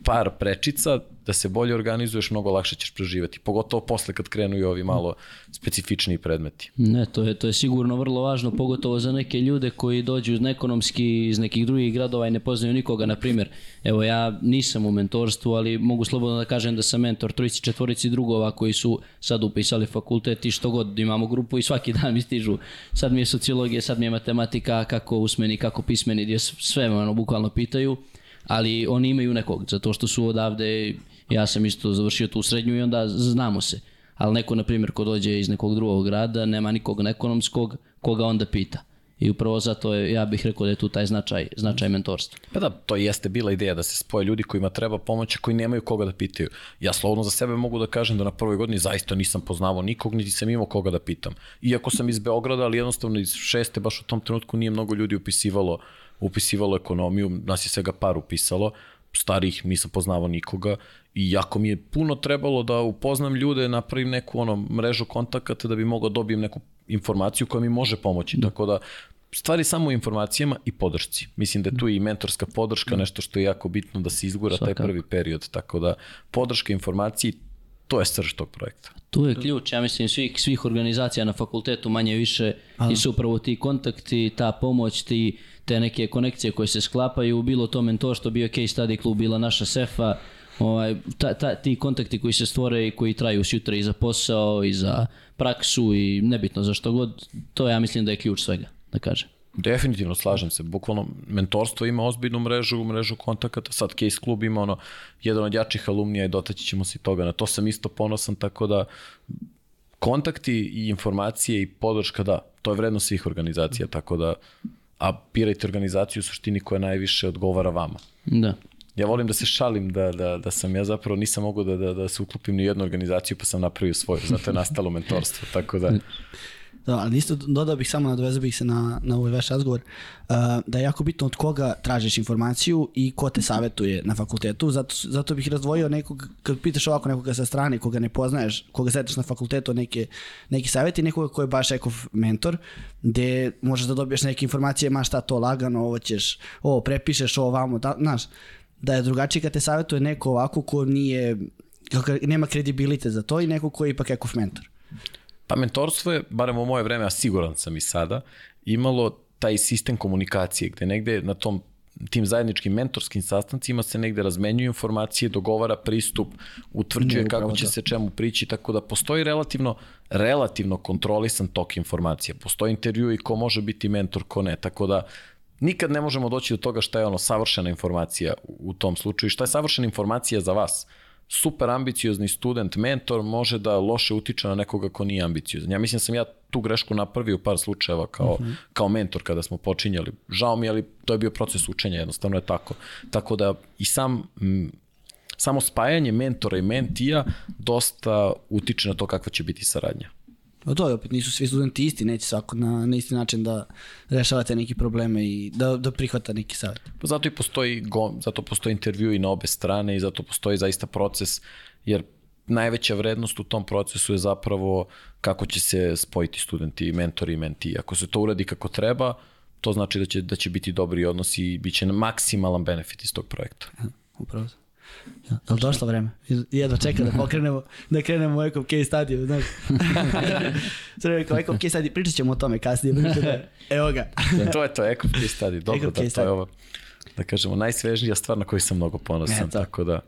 par prečica, da se bolje organizuješ, mnogo lakše ćeš preživeti. Pogotovo posle kad krenu i ovi malo specifičniji predmeti. Ne, to je, to je sigurno vrlo važno, pogotovo za neke ljude koji dođu iz ekonomski iz nekih drugih gradova i ne poznaju nikoga. Na primjer, evo ja nisam u mentorstvu, ali mogu slobodno da kažem da sam mentor trojici, četvorici drugova koji su sad upisali fakultet i što god imamo grupu i svaki dan mi stižu. Sad mi je sociologija, sad mi je matematika, kako usmeni, kako pismeni, gdje sve me ono, bukvalno pitaju ali oni imaju nekog, zato što su odavde, ja sam isto završio tu srednju i onda znamo se. Ali neko, na primjer, ko dođe iz nekog drugog grada, nema nikog ekonomskog, koga onda pita. I upravo zato je, ja bih rekao da je tu taj značaj, značaj mentorstva. Pa da, to jeste bila ideja da se spoje ljudi kojima treba pomoć, koji nemaju koga da pitaju. Ja slobodno za sebe mogu da kažem da na prvoj godini zaista nisam poznavao nikog, niti sam imao koga da pitam. Iako sam iz Beograda, ali jednostavno iz šeste, baš u tom trenutku nije mnogo ljudi upisivalo uh, upisivalo ekonomiju, nas je svega par upisalo, starih nisam poznavao nikoga i jako mi je puno trebalo da upoznam ljude, napravim neku ono mrežu kontakata da bi mogao da dobijem neku informaciju koja mi može pomoći. Da. Tako da stvari samo u informacijama i podršci. Mislim da je tu i mentorska podrška, da. nešto što je jako bitno da se izgura Svaka. taj prvi period. Tako da podrška informaciji To je srž tog projekta. Tu je ključ, ja mislim, svih, svih organizacija na fakultetu manje više i su upravo ti kontakti, ta pomoć, ti, te neke konekcije koje se sklapaju, bilo to mentorstvo, bio case study klub, bila naša sefa, ovaj, ta, ta, ti kontakti koji se stvore i koji traju sutra i za posao i za praksu i nebitno za što god, to ja mislim da je ključ svega, da kažem. Definitivno, slažem se. Bukvalno, mentorstvo ima ozbiljnu mrežu, mrežu kontakata. Sad Case Club ima ono, jedan od jačih alumnija i dotaći ćemo se toga. Na to sam isto ponosan, tako da kontakti i informacije i podrška, da, to je vredno svih organizacija, tako da a pirajte organizaciju u suštini koja najviše odgovara vama. Da. Ja volim da se šalim da, da, da sam ja zapravo nisam mogao da, da, da se uklopim ni u jednu organizaciju pa sam napravio svoju, zato je nastalo mentorstvo, tako da Da, ali isto dodao bih samo, nadovezao bih se na, na ovaj vaš razgovor, uh, da je jako bitno od koga tražiš informaciju i ko te savetuje na fakultetu, zato, zato bih razdvojio nekog, kad pitaš ovako nekoga sa strane, koga ne poznaješ, koga setiš na fakultetu, neke, neki savjet i nekoga ko je baš ekov mentor, gde možeš da dobiješ neke informacije, ma šta to lagano, ovo ćeš, ovo prepišeš, ovo vamo, da, znaš, da je drugačije kad te savjetuje neko ovako ko nije, nema kredibilite za to i neko ko je ipak ekov mentor. Pa mentorstvo je, barem u moje vreme, a siguran sam i sada, imalo taj sistem komunikacije gde negde na tom tim zajedničkim mentorskim sastancima se negde razmenjuju informacije, dogovara pristup, utvrđuje Ne, kako će da. se čemu prići, tako da postoji relativno, relativno kontrolisan tok informacija. Postoji intervju i ko može biti mentor, ko ne, tako da nikad ne možemo doći do toga šta je ono savršena informacija u u tom slučaju i šta je savršena informacija za vas. Super ambiciozni student, mentor može da loše utiče na nekoga ko nije ambiciozan. Ja mislim da sam ja tu grešku napravio par slučajeva kao, kao mentor kada smo počinjali. Žao mi ali to je bio proces učenja, jednostavno je tako. Tako da i sam mm, samo spajanje mentora i mentija dosta utiče na to kakva će biti saradnja. Pa to je opet, nisu svi studenti isti, neće svako na, na isti način da rešavate neki probleme i da, da prihvata neki savjet. Pa zato i postoji, go, zato postoji intervju i na obe strane i zato postoji zaista proces, jer najveća vrednost u tom procesu je zapravo kako će se spojiti studenti, mentori i mentiji. Ako se to uradi kako treba, to znači da će, da će biti dobri odnosi i bit će maksimalan benefit iz tog projekta. Upravo. Ali došlo vreme. Jedva čeka da pokrenemo, da krenemo u Ekov case study, znaš. Sve rekao, Ekov case study, pričat ćemo o tome kasnije. ćemo. Evo ga. to je to, Eko case study. Dobro, da, to je ovo, da kažemo, najsvežnija stvar na koju sam mnogo ponosan. E, tako da,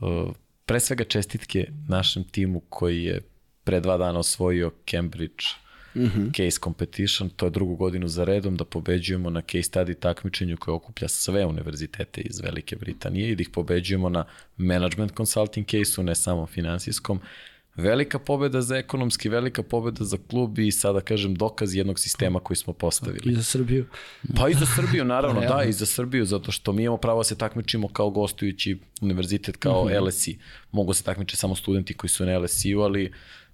uh, pre svega čestitke našem timu koji je pre dva dana osvojio Cambridge mm -hmm. Case Competition, to je drugu godinu za redom da pobeđujemo na case study takmičenju koje okuplja sve univerzitete iz Velike Britanije i da ih pobeđujemo na management consulting case-u, ne samo finansijskom. Velika pobeda za ekonomski, velika pobeda za klub i sada kažem dokaz jednog sistema koji smo postavili. I za Srbiju. Pa i za Srbiju, naravno, da, i za Srbiju, zato što mi imamo pravo da se takmičimo kao gostujući univerzitet, kao Mhm. LSI. Mogu se takmiče samo studenti koji su na LSI-u, ali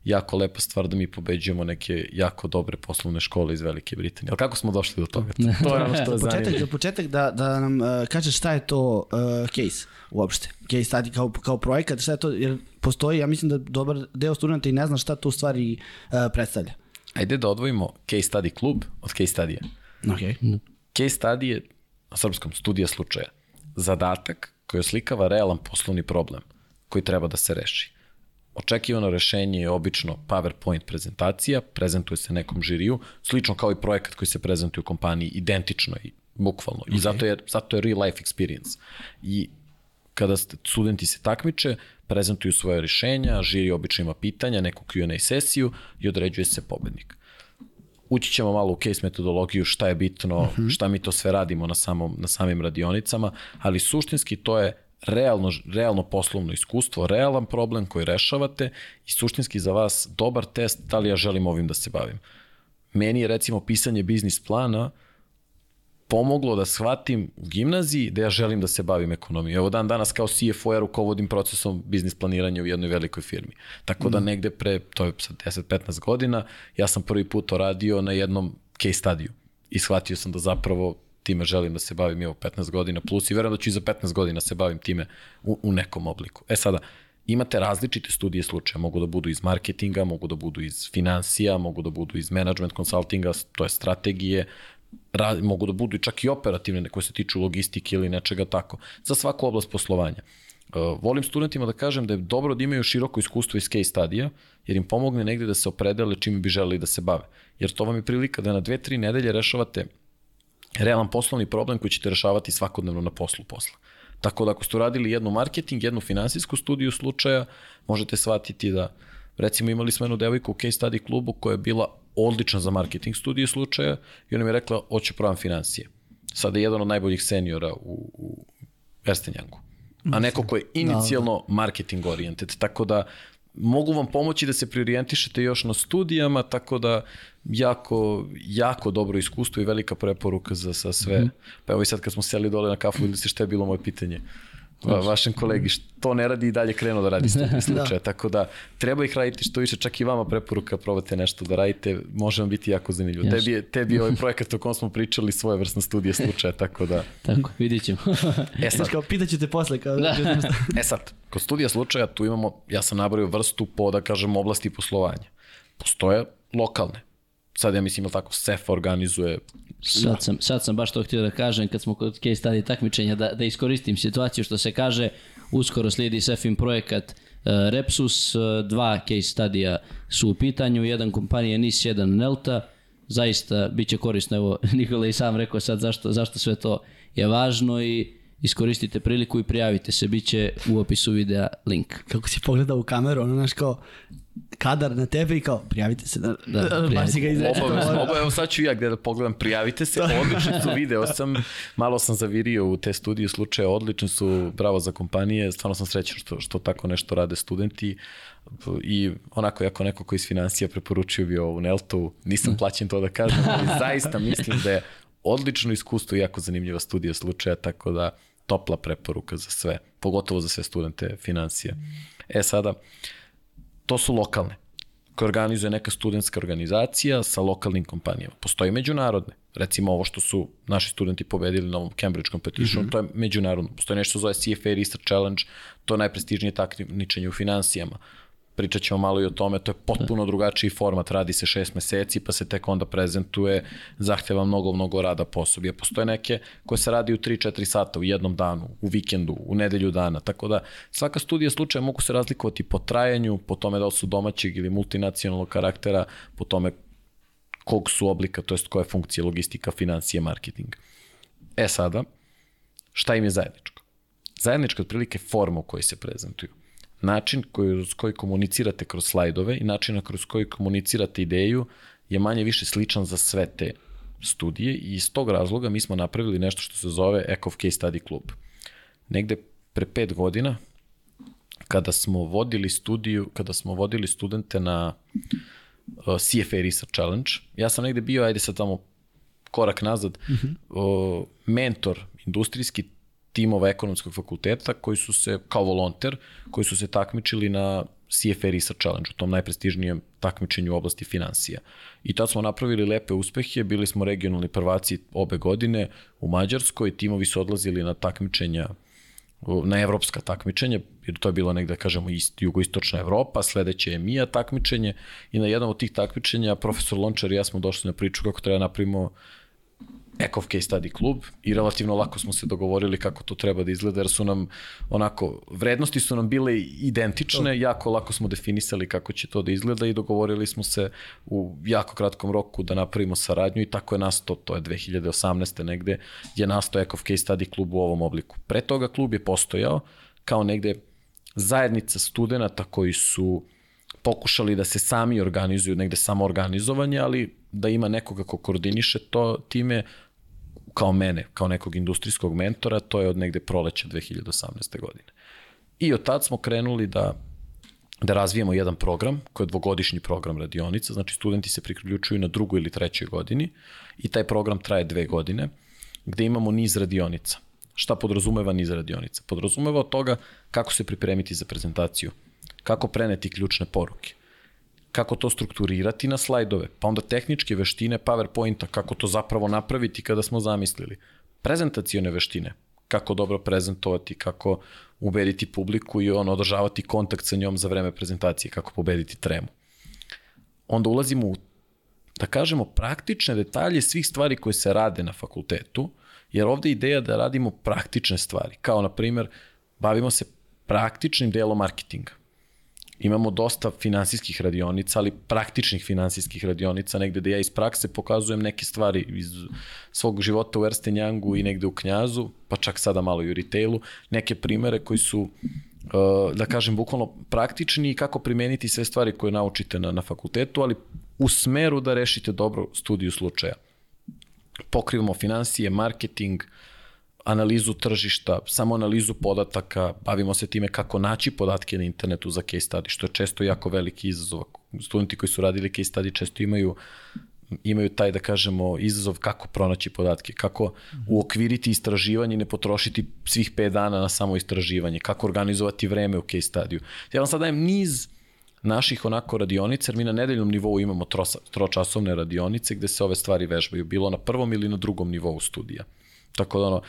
jako lepa stvar da mi pobeđujemo neke jako dobre poslovne škole iz Velike Britanije. Ali kako smo došli do toga? To je ono što je Za početak, za početak da, da nam uh, kažeš šta je to uh, case uopšte. Case study kao, kao projekat, šta je to, jer postoji, ja mislim da dobar deo studenta i ne zna šta to u stvari uh, predstavlja. Ajde da odvojimo case study klub od case studija. Okay. Case study je na srpskom studija slučaja. Zadatak koji oslikava realan poslovni problem koji treba da se reši. Očekivano rešenje je obično PowerPoint prezentacija, prezentuje se nekom žiriju, slično kao i projekat koji se prezentuje u kompaniji, identično i bukvalno. I zato je, zato je real life experience. I kada studenti se takmiče, prezentuju svoje rešenja, žiri obično ima pitanja, neku Q&A sesiju i određuje se pobednik. Ući ćemo malo u case metodologiju, šta je bitno, uh -huh. šta mi to sve radimo na, samom, na samim radionicama, ali suštinski to je realno, realno poslovno iskustvo, realan problem koji rešavate i suštinski za vas dobar test da li ja želim ovim da se bavim. Meni je recimo pisanje biznis plana pomoglo da shvatim u gimnaziji da ja želim da se bavim ekonomijom. Evo dan danas kao CFO ja rukovodim procesom biznis planiranja u jednoj velikoj firmi. Tako da negde pre, to je sad 10-15 godina, ja sam prvi put to radio na jednom case studiju. I shvatio sam da zapravo time želim da se bavim evo 15 godina plus i verujem da ću i za 15 godina se bavim time u, u nekom obliku. E sada, imate različite studije slučaja, mogu da budu iz marketinga, mogu da budu iz financija, mogu da budu iz management consultinga, to je strategije, ra, mogu da budu čak i operativne koje se tiču logistike ili nečega tako, za svaku oblast poslovanja. Uh, volim studentima da kažem da je dobro da imaju široko iskustvo iz case studija, jer im pomogne negde da se opredele čime bi želeli da se bave. Jer to vam je prilika da na dve, tri nedelje rešavate realan poslovni problem koji ćete rešavati svakodnevno na poslu posla. Tako da ako ste uradili jednu marketing, jednu finansijsku studiju slučaja, možete shvatiti da recimo imali smo jednu devojku u case study klubu koja je bila odlična za marketing studiju slučaja i ona mi je rekla, hoću provam financije. Sada je jedan od najboljih seniora u, u Erstenjangu. A neko ko je inicijalno marketing oriented. Tako da mogu vam pomoći da se priorijentišete još na studijama, tako da jako, jako dobro iskustvo i velika preporuka za sa sve. Mm -hmm. Pa evo i sad kad smo seli dole na kafu, videli ste šta je bilo moje pitanje va, vašem kolegi što ne radi i dalje krenuo da radi studij slučaja, da. tako da treba ih raditi što više, čak i vama preporuka probate nešto da radite, može vam biti jako zanimljivo. Yes. Tebi je, tebi je ovaj projekat o kom smo pričali svoje vrstne studije slučaja, tako da... Tako, vidit ćemo. e sad, kao, pitaću te posle. Kao, da. e sad, kod studija slučaja tu imamo, ja sam nabrao vrstu po, da kažem, oblasti poslovanja. Postoje lokalne, sad ja mislim, ili tako, SEF organizuje Sad sam, sad sam baš to htio da kažem kad smo kod case study takmičenja da, da iskoristim situaciju što se kaže uskoro slijedi SEFIM projekat uh, Repsus, uh, dva case studija su u pitanju, jedan kompanija NIS, jedan Nelta, zaista bit će korisno, evo Nikola i sam rekao sad zašto, zašto sve to je važno i iskoristite priliku i prijavite se, bit će u opisu videa link. Kako si pogledao u kameru, ono znaš kao, kadar na tebe i kao prijavite se da, da, da baš si ga. Obavezno, obavezno, evo sad ću ja gde da pogledam, prijavite se, odlični su video sam, malo sam zavirio u te studije slučaje, odlični su, bravo za kompanije, stvarno sam srećan što, što tako nešto rade studenti i onako jako neko koji iz financija preporučio bi ovu Neltu, nisam plaćen to da kažem, ali zaista mislim da je odlično iskustvo i jako zanimljiva studija slučaja, tako da topla preporuka za sve, pogotovo za sve studente financija. E sada, to su lokalne, koje organizuje neka studentska organizacija sa lokalnim kompanijama. Postoji međunarodne, recimo ovo što su naši studenti pobedili na ovom Cambridge competition, mm -hmm. to je međunarodno. Postoji nešto zove CFA Research Challenge, to je najprestižnije takmičenje u financijama pričat ćemo malo i o tome, to je potpuno drugačiji format, radi se šest meseci, pa se tek onda prezentuje, zahteva mnogo, mnogo rada po osobi. A postoje neke koje se radi u 3-4 sata, u jednom danu, u vikendu, u nedelju dana, tako da svaka studija slučaja mogu se razlikovati po trajanju, po tome da su domaćeg ili multinacionalnog karaktera, po tome kog su oblika, to jest koje funkcije, logistika, financije, marketing. E sada, šta im je zajedničko? Zajednička otprilike forma u kojoj se prezentuju način koji, s koji komunicirate kroz slajdove i način kroz koji komunicirate ideju je manje više sličan za sve te studije i iz tog razloga mi smo napravili nešto što se zove ECOF Case Study Club. Negde pre pet godina, kada smo vodili studiju, kada smo vodili studente na uh, CFA Research Challenge, ja sam negde bio, ajde sad tamo korak nazad, uh -huh. uh, mentor industrijski timova ekonomskog fakulteta koji su se, kao volonter, koji su se takmičili na CFA Research Challenge, u tom najprestižnijem takmičenju u oblasti financija. I tad smo napravili lepe uspehe, bili smo regionalni prvaci obe godine u Mađarskoj, timovi su odlazili na takmičenja na evropska takmičenja, jer to je bilo negde, da kažemo, ist, jugoistočna Evropa, sledeće je Mija takmičenje i na jednom od tih takmičenja profesor Lončar i ja smo došli na priču kako treba napravimo Ekov Case Study klub i relativno lako smo se dogovorili kako to treba da izgleda jer su nam onako, vrednosti su nam bile identične, jako lako smo definisali kako će to da izgleda i dogovorili smo se u jako kratkom roku da napravimo saradnju i tako je nasto, to je 2018. negde, je nasto Ekov Case Study klub u ovom obliku. Pre toga klub je postojao kao negde zajednica studenta koji su pokušali da se sami organizuju, negde samo organizovanje, ali da ima nekoga ko koordiniše to time, kao mene, kao nekog industrijskog mentora, to je od negde proleća 2018. godine. I od tad smo krenuli da da razvijemo jedan program, koji je dvogodišnji program radionica, znači studenti se priključuju na drugoj ili trećoj godini i taj program traje dve godine, gde imamo niz radionica. Šta podrazumeva niz radionica? Podrazumeva od toga kako se pripremiti za prezentaciju, kako preneti ključne poruke, kako to strukturirati na slajdove, pa onda tehničke veštine PowerPointa, kako to zapravo napraviti kada smo zamislili. Prezentacione veštine, kako dobro prezentovati, kako ubediti publiku i on održavati kontakt sa njom za vreme prezentacije, kako pobediti tremu. Onda ulazimo u, da kažemo, praktične detalje svih stvari koje se rade na fakultetu, jer ovde je ideja da radimo praktične stvari, kao na primer, bavimo se praktičnim delom marketinga. Imamo dosta finansijskih radionica, ali praktičnih finansijskih radionica, negde da ja iz prakse pokazujem neke stvari iz svog života u Ernst Youngu i negde u Knjazu, pa čak sada malo i u retailu, neke primere koji su uh, da kažem, bukvalno praktični i kako primeniti sve stvari koje naučite na, na fakultetu, ali u smeru da rešite dobro studiju slučaja. Pokrivamo financije, marketing, analizu tržišta, samo analizu podataka, bavimo se time kako naći podatke na internetu za case study, što je često jako veliki izazov. Studenti koji su radili case study često imaju imaju taj, da kažemo, izazov kako pronaći podatke, kako uokviriti istraživanje i ne potrošiti svih 5 dana na samo istraživanje, kako organizovati vreme u case studiju. Ja vam sad dajem niz naših onako radionica, jer mi na nedeljnom nivou imamo tročasovne radionice gde se ove stvari vežbaju, bilo na prvom ili na drugom nivou studija. Tako da ono,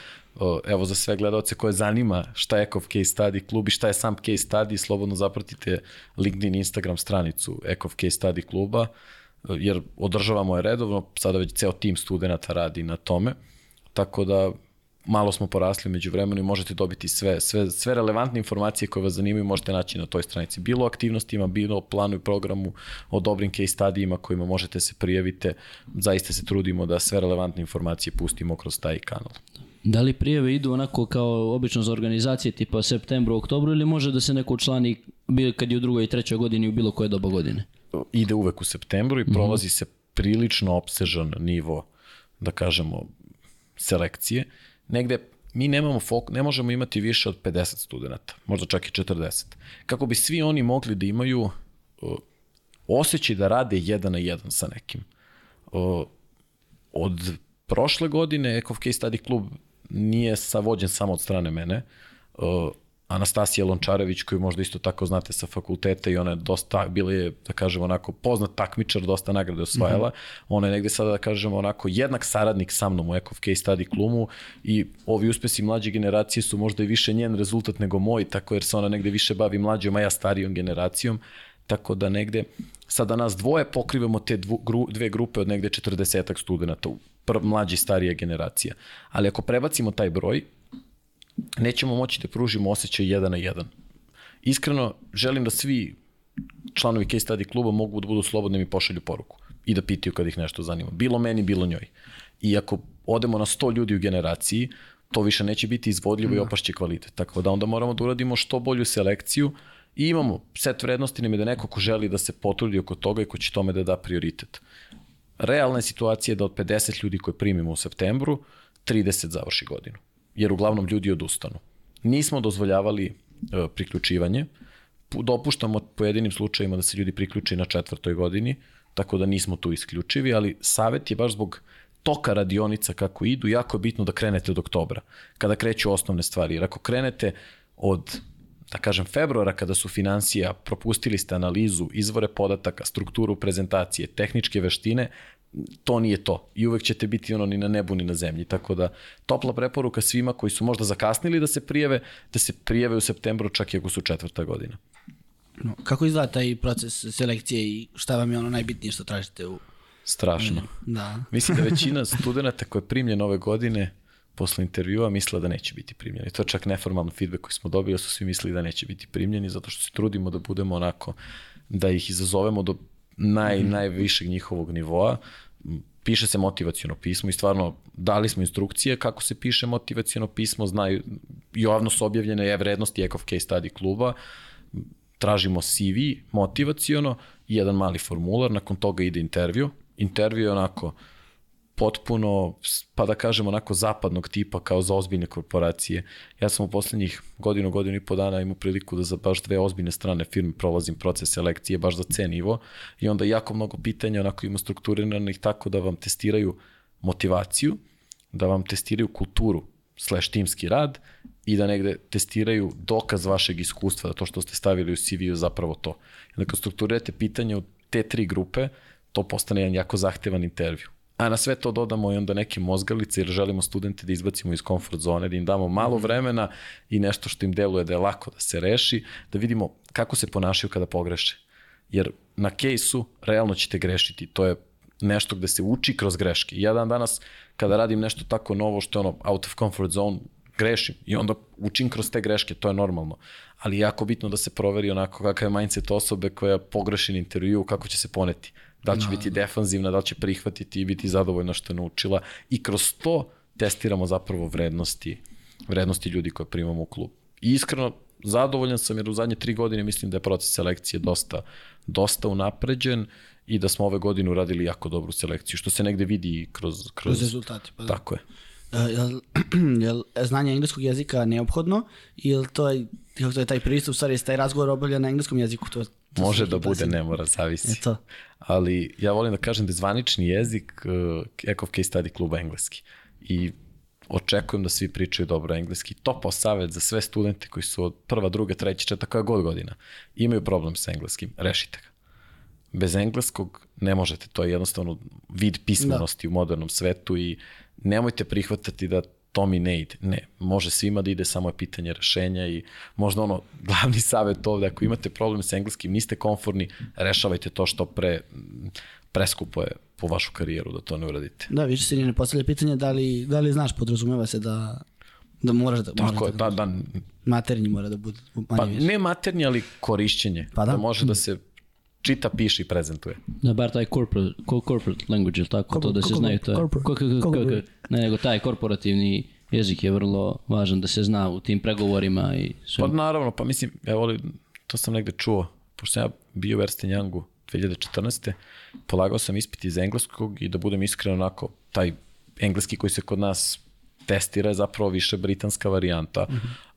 evo za sve gledalce koje zanima šta je Ekov Case Study klub i šta je sam Case Study, slobodno zapratite LinkedIn, Instagram stranicu Ekov Case Study kluba, jer održavamo je redovno, sada već ceo tim studenta radi na tome, tako da malo smo porasli među vremenu i možete dobiti sve, sve, sve relevantne informacije koje vas zanimaju možete naći na toj stranici. Bilo aktivnostima, bilo planu i programu, o dobrim case studijima kojima možete se prijavite. Zaista se trudimo da sve relevantne informacije pustimo kroz taj kanal. Da li prijave idu onako kao obično za organizacije tipa septembru, oktobru ili može da se neko učlani kad je u drugoj i trećoj godini u bilo koje doba godine? Ide uvek u septembru i prolazi mm -hmm. se prilično opsežan nivo, da kažemo, selekcije. Negde mi nemamo fok, ne možemo imati više od 50 studenta, možda čak i 40. Kako bi svi oni mogli da imaju uh, osjećaj da rade jedan na jedan sa nekim. Uh, od prošle godine Ekov Case Study klub nije savođen samo od strane mene. Uh, Anastasija Lončarević, koju možda isto tako znate sa fakulteta i ona je dosta, bila je, da kažemo onako, poznat takmičar, dosta nagrade osvajala. Mm -hmm. Ona je negde sada, da kažemo onako, jednak saradnik sa mnom u Ekov Case Study klumu i ovi uspesi mlađe generacije su možda i više njen rezultat nego moj, tako jer se ona negde više bavi mlađom, a ja starijom generacijom. Tako da negde, sada nas dvoje pokrivamo te dvu, gru, dve grupe od negde 40 studenta, prv, mlađa i starija generacija. Ali ako prebacimo taj broj, nećemo moći da pružimo osjećaj jedan na jedan. Iskreno, želim da svi članovi case study kluba mogu da budu slobodni da mi pošalju poruku i da pitaju kad ih nešto zanima. Bilo meni, bilo njoj. I ako odemo na 100 ljudi u generaciji, to više neće biti izvodljivo da. i opašće kvalitet. Tako da onda moramo da uradimo što bolju selekciju i imamo set vrednosti nam je da neko ko želi da se potrudi oko toga i ko će tome da da prioritet. Realna je situacija da od 50 ljudi koje primimo u septembru, 30 završi godinu jer uglavnom ljudi odustanu. Nismo dozvoljavali e, priključivanje, dopuštamo pojedinim slučajima da se ljudi priključi na četvrtoj godini, tako da nismo tu isključivi, ali savet je baš zbog toka radionica kako idu, jako je bitno da krenete od oktobra, kada kreću osnovne stvari. Jer ako krenete od da kažem, februara kada su financija, propustili ste analizu, izvore podataka, strukturu prezentacije, tehničke veštine, to nije to. I uvek ćete biti ono ni na nebu ni na zemlji. Tako da topla preporuka svima koji su možda zakasnili da se prijeve, da se prijeve u septembru čak i ako su četvrta godina. No, kako izgleda taj proces selekcije i šta vam je ono najbitnije što tražite u... Strašno. Da. Mislim da većina studenta koja je primljen ove godine posle intervjua mislila da neće biti primljeni. To je čak neformalno feedback koji smo dobili, da su svi mislili da neće biti primljeni, zato što se trudimo da budemo onako, da ih izazovemo do naj, mm. najvišeg njihovog nivoa. Piše se motivacijono pismo i stvarno dali smo instrukcije kako se piše motivacijono pismo, znaju, javno su objavljene je vrednosti Ekov Case Study kluba, tražimo CV motivacijono i jedan mali formular, nakon toga ide intervju. Intervju je onako, potpuno, pa da kažem onako zapadnog tipa kao za ozbiljne korporacije. Ja sam u poslednjih godinu, godinu i po dana imao priliku da za baš dve ozbiljne strane firme prolazim proces selekcije baš za C nivo i onda jako mnogo pitanja onako ima strukturiranih tako da vam testiraju motivaciju, da vam testiraju kulturu slash timski rad i da negde testiraju dokaz vašeg iskustva da to što ste stavili u CV je zapravo to. Kad strukturirate pitanje u te tri grupe, to postane jedan jako zahtevan intervju a na sve to dodamo i onda neke mozgalice jer želimo studente da izbacimo iz komfort zone, da im damo malo mhm. vremena i nešto što im deluje da je lako da se reši, da vidimo kako se ponašaju kada pogreše. Jer na kejsu realno ćete grešiti, to je nešto gde se uči kroz greške. Ja dan danas kada radim nešto tako novo što je ono out of comfort zone, grešim i onda učim kroz te greške, to je normalno. Ali je jako bitno da se proveri onako kakav je mindset osobe koja pogreši na intervju, kako će se poneti. Da li će biti defanzivna, da li će prihvatiti i biti zadovoljna što je naučila i kroz to testiramo zapravo vrednosti, vrednosti ljudi koje primamo u klub. I iskreno, zadovoljan sam jer u zadnje tri godine mislim da je proces selekcije dosta, dosta unapređen i da smo ove godine uradili jako dobru selekciju, što se negde vidi kroz... Kroz, Kroz rezultate, pa da. Tako je. Uh, jel, jel znanje engleskog jezika neophodno ili to je, kako to je taj pristup, stvari, taj razgovor obavlja na engleskom jeziku? To, to Može da bude, ne mora, zavisi. Eto. Ali ja volim da kažem da je zvanični jezik uh, Ekov Case Study kluba engleski. I očekujem da svi pričaju dobro engleski. Topao savjet za sve studente koji su od prva, druga, treća, četvrta, koja god godina, imaju problem sa engleskim, rešite ga. Bez engleskog ne možete, to je jednostavno vid pismenosti da. u modernom svetu i nemojte prihvatati da to mi ne ide. Ne, može svima da ide, samo je pitanje rešenja i možda ono, glavni savjet ovde, ako imate problem sa engleskim, niste konforni, rešavajte to što pre, preskupo je po vašu karijeru da to ne uradite. Da, više se ne postavlja pitanje da li, da li znaš, podrazumeva se da, da moraš da, Tako je, da, da, da, maternji mora da bude manje pa više. ne maternje, ali korišćenje. Pa da. da može da se čita, piše i prezentuje. Da, bar taj corporate, co- corporate language, ili tako, to da se znaju, corporate- ko- ko- ko- corporate. ne, nego taj korporativni jezik je vrlo važan da se zna u tim pregovorima i sve. Pa naravno, pa mislim, ja volim, to sam negde čuo, pošto sam ja bio u Ernst Youngu 2014. Polagao sam ispit iz engleskog i da budem iskren onako, taj engleski koji se kod nas testira je zapravo više britanska varijanta,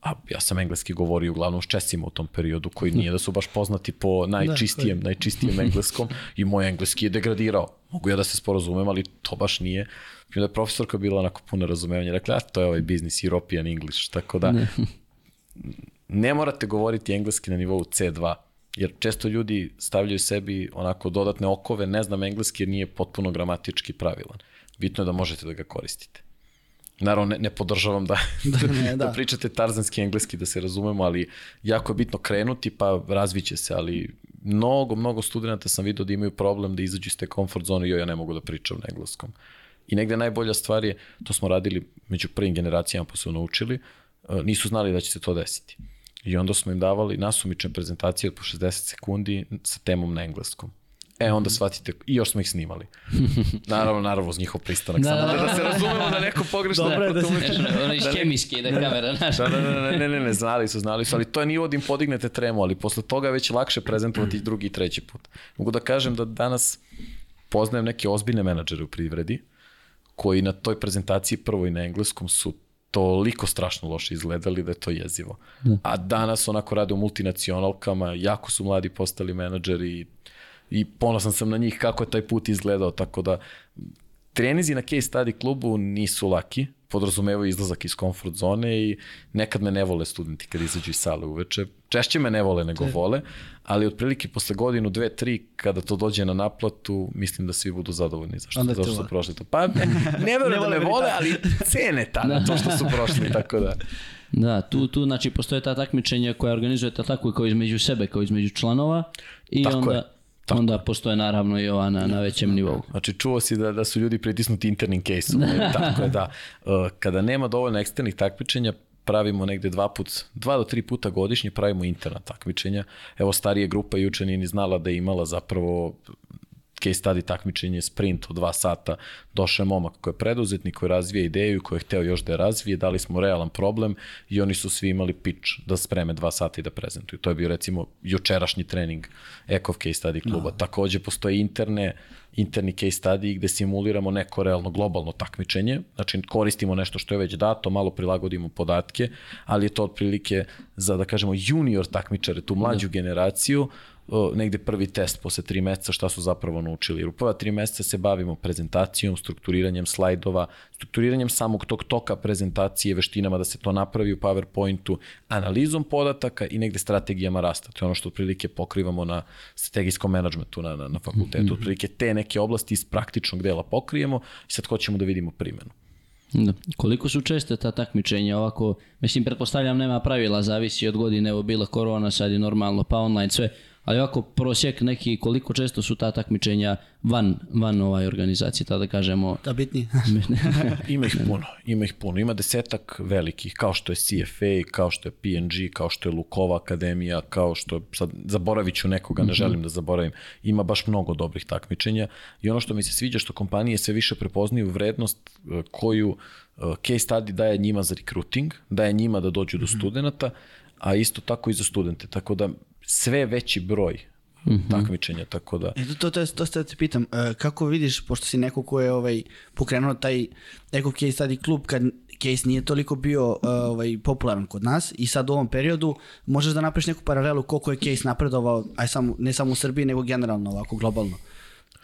a ja sam engleski govorio uglavnom s Česima u tom periodu, koji nije da su baš poznati po najčistijem, najčistijem engleskom i moj engleski je degradirao. Mogu ja da se sporazumem, ali to baš nije. I onda je profesorka bila onako puno razumevanja, rekla, a to je ovaj biznis, European English, tako da ne morate govoriti engleski na nivou C2, jer često ljudi stavljaju sebi onako dodatne okove, ne znam engleski jer nije potpuno gramatički pravilan. Bitno je da možete da ga koristite. Naravno, ne, ne podržavam da, da, ne, da. da. pričate tarzanski engleski, da se razumemo, ali jako je bitno krenuti, pa razviće se, ali mnogo, mnogo studenta sam vidio da imaju problem da izađu iz te comfort zone i joj, ja ne mogu da pričam na engleskom. I negde najbolja stvar je, to smo radili među prvim generacijama pa su naučili, e, nisu znali da će se to desiti. I onda smo im davali nasumične prezentacije od po 60 sekundi sa temom na engleskom. E, onda shvatite, i još smo ih snimali. Naravno, naravno, uz njihov pristanak. Da, Da, samo da, da, da se razumemo da neko pogrešno Dobro je da se- potumači. ono iz kemijske ide kamera, znaš. Da, da, da, ne, ne, ne, ne, znali su, znali su, ali to je nivo da im podignete tremu, ali posle toga je već lakše prezentovati ih drugi i treći put. Mogu da kažem da danas poznajem neke ozbiljne menadžere u privredi, koji na toj prezentaciji prvoj na engleskom su toliko strašno loše izgledali da je to jezivo. Da. A danas onako rade u multinacionalkama, jako su mladi postali menadžeri i, i ponosan sam na njih kako je taj put izgledao, tako da trenizi na case study klubu nisu laki, podrazumevaju izlazak iz comfort zone i nekad me ne vole studenti kad izađu iz sale uveče. Češće me ne vole nego vole, ali otprilike posle godinu, dve, tri, kada to dođe na naplatu, mislim da svi budu zadovoljni. Zašto, Onda zašto su prošli to. Pa ne, ne verujem da vole me vole, ali cene tada to što su prošli, tako da. Da, tu, tu znači postoje ta takmičenja koja organizujete tako kao između sebe, kao između članova i Tako onda, je, tako onda postoje naravno i ova na, na većem nivou. Znači, čuo si da, da su ljudi pritisnuti internim case-om. Tako je, da. Uh, Kada nema dovoljno eksternih takmičenja, pravimo negde dva put, dva do tri puta godišnje pravimo interna takmičenja. Evo starije grupa juče nije ni znala da je imala zapravo case study takmičenje sprint od dva sata. Došao je momak koji je preduzetnik, koji razvija ideju, koji je hteo još da je razvije, dali smo realan problem i oni su svi imali pitch da spreme dva sata i da prezentuju. To je bio recimo jučerašnji trening Ekov case study kluba. No. Takođe postoje interne interni case study gde simuliramo neko realno globalno takmičenje, znači koristimo nešto što je već dato, malo prilagodimo podatke, ali je to otprilike za, da kažemo, junior takmičare, tu mlađu da. generaciju, negde prvi test posle tri meseca šta su zapravo naučili. Jer u prva tri meseca se bavimo prezentacijom, strukturiranjem slajdova, strukturiranjem samog tog toka prezentacije, veštinama da se to napravi u PowerPointu, analizom podataka i negde strategijama rasta. To je ono što otprilike pokrivamo na strategijskom menadžmentu na, na, na fakultetu. Otprilike te neke oblasti iz praktičnog dela pokrijemo i sad hoćemo da vidimo primenu. Da. Koliko su česte ta takmičenja ovako, mislim, pretpostavljam nema pravila, zavisi od godine, evo bila korona, sad je normalno, pa online sve, ali ovako prosjek neki koliko često su ta takmičenja van, van ovaj organizacije, tada kažemo Da bitni. Ima ih puno, ima ih puno. Ima desetak velikih, kao što je CFA, kao što je PNG, kao što je Lukova akademija, kao što je, sad zaboravit ću nekoga, ne želim da zaboravim. Ima baš mnogo dobrih takmičenja i ono što mi se sviđa što kompanije sve više prepoznaju vrednost e, koju e, case study daje njima za recruiting, daje njima da dođu do studenta, a isto tako i za studente. Tako da sve veći broj takmičenja, tako da... E, to, to, to, to ste da te pitam, e, kako vidiš, pošto si neko ko je ovaj, pokrenuo taj Eko Case Study klub, kad case nije toliko bio e, ovaj, popularan kod nas i sad u ovom periodu možeš da napraviš neku paralelu koliko je case napredovao, aj samo, ne samo u Srbiji, nego generalno ovako, globalno.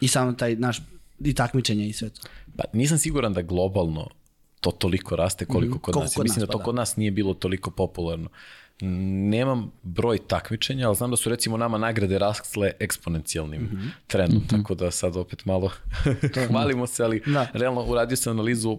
I samo taj naš, i takmičenja i sve to. Pa nisam siguran da globalno to toliko raste koliko kod Koliko nas. Kod mislim nas, da to pa da. kod nas nije bilo toliko popularno. Nemam broj takmičenja, ali znam da su recimo nama nagrade rasle eksponencijalnim Mhm. trendom, tako da sad opet malo hvalimo se, ali Da. realno uradio sam analizu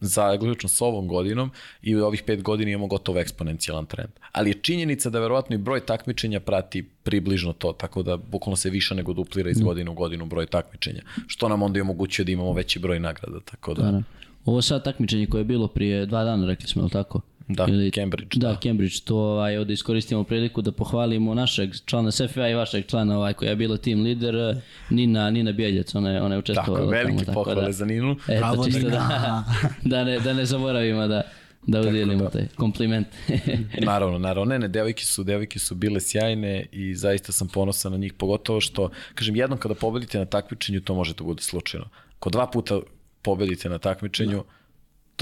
zaključno s ovom godinom i u ovih pet godina imamo gotovo eksponencijalan trend. Ali je činjenica da verovatno i broj takmičenja prati približno to, tako da bukvalno se više nego duplira iz godine u godinu broj takmičenja, što nam onda i omogućuje da imamo veći broj nagrada, tako da... Da. Ovo sad takmičenje koje je bilo prije dva dana, rekli smo, je li tako? Da, Cambridge, Da, da. Cambridge, to ovaj, ovdje iskoristimo priliku da pohvalimo našeg člana SFA i vašeg člana ovaj, koja je bila tim lider, eh, Nina, Nina Bjeljec, ona je, ona je Tako učestvovala je, velike tamo, pohvale da, za Ninu. Eto, Bravo, čisto Nina. da, da, ne, da ne zaboravimo da, da udjelimo taj kompliment. naravno, naravno. Ne, ne, devojke su, devojke su bile sjajne i zaista sam ponosan na njih, pogotovo što, kažem, jednom kada pobedite na takmičenju, to može da bude slučajno. Ko dva puta pobedite na takmičenju,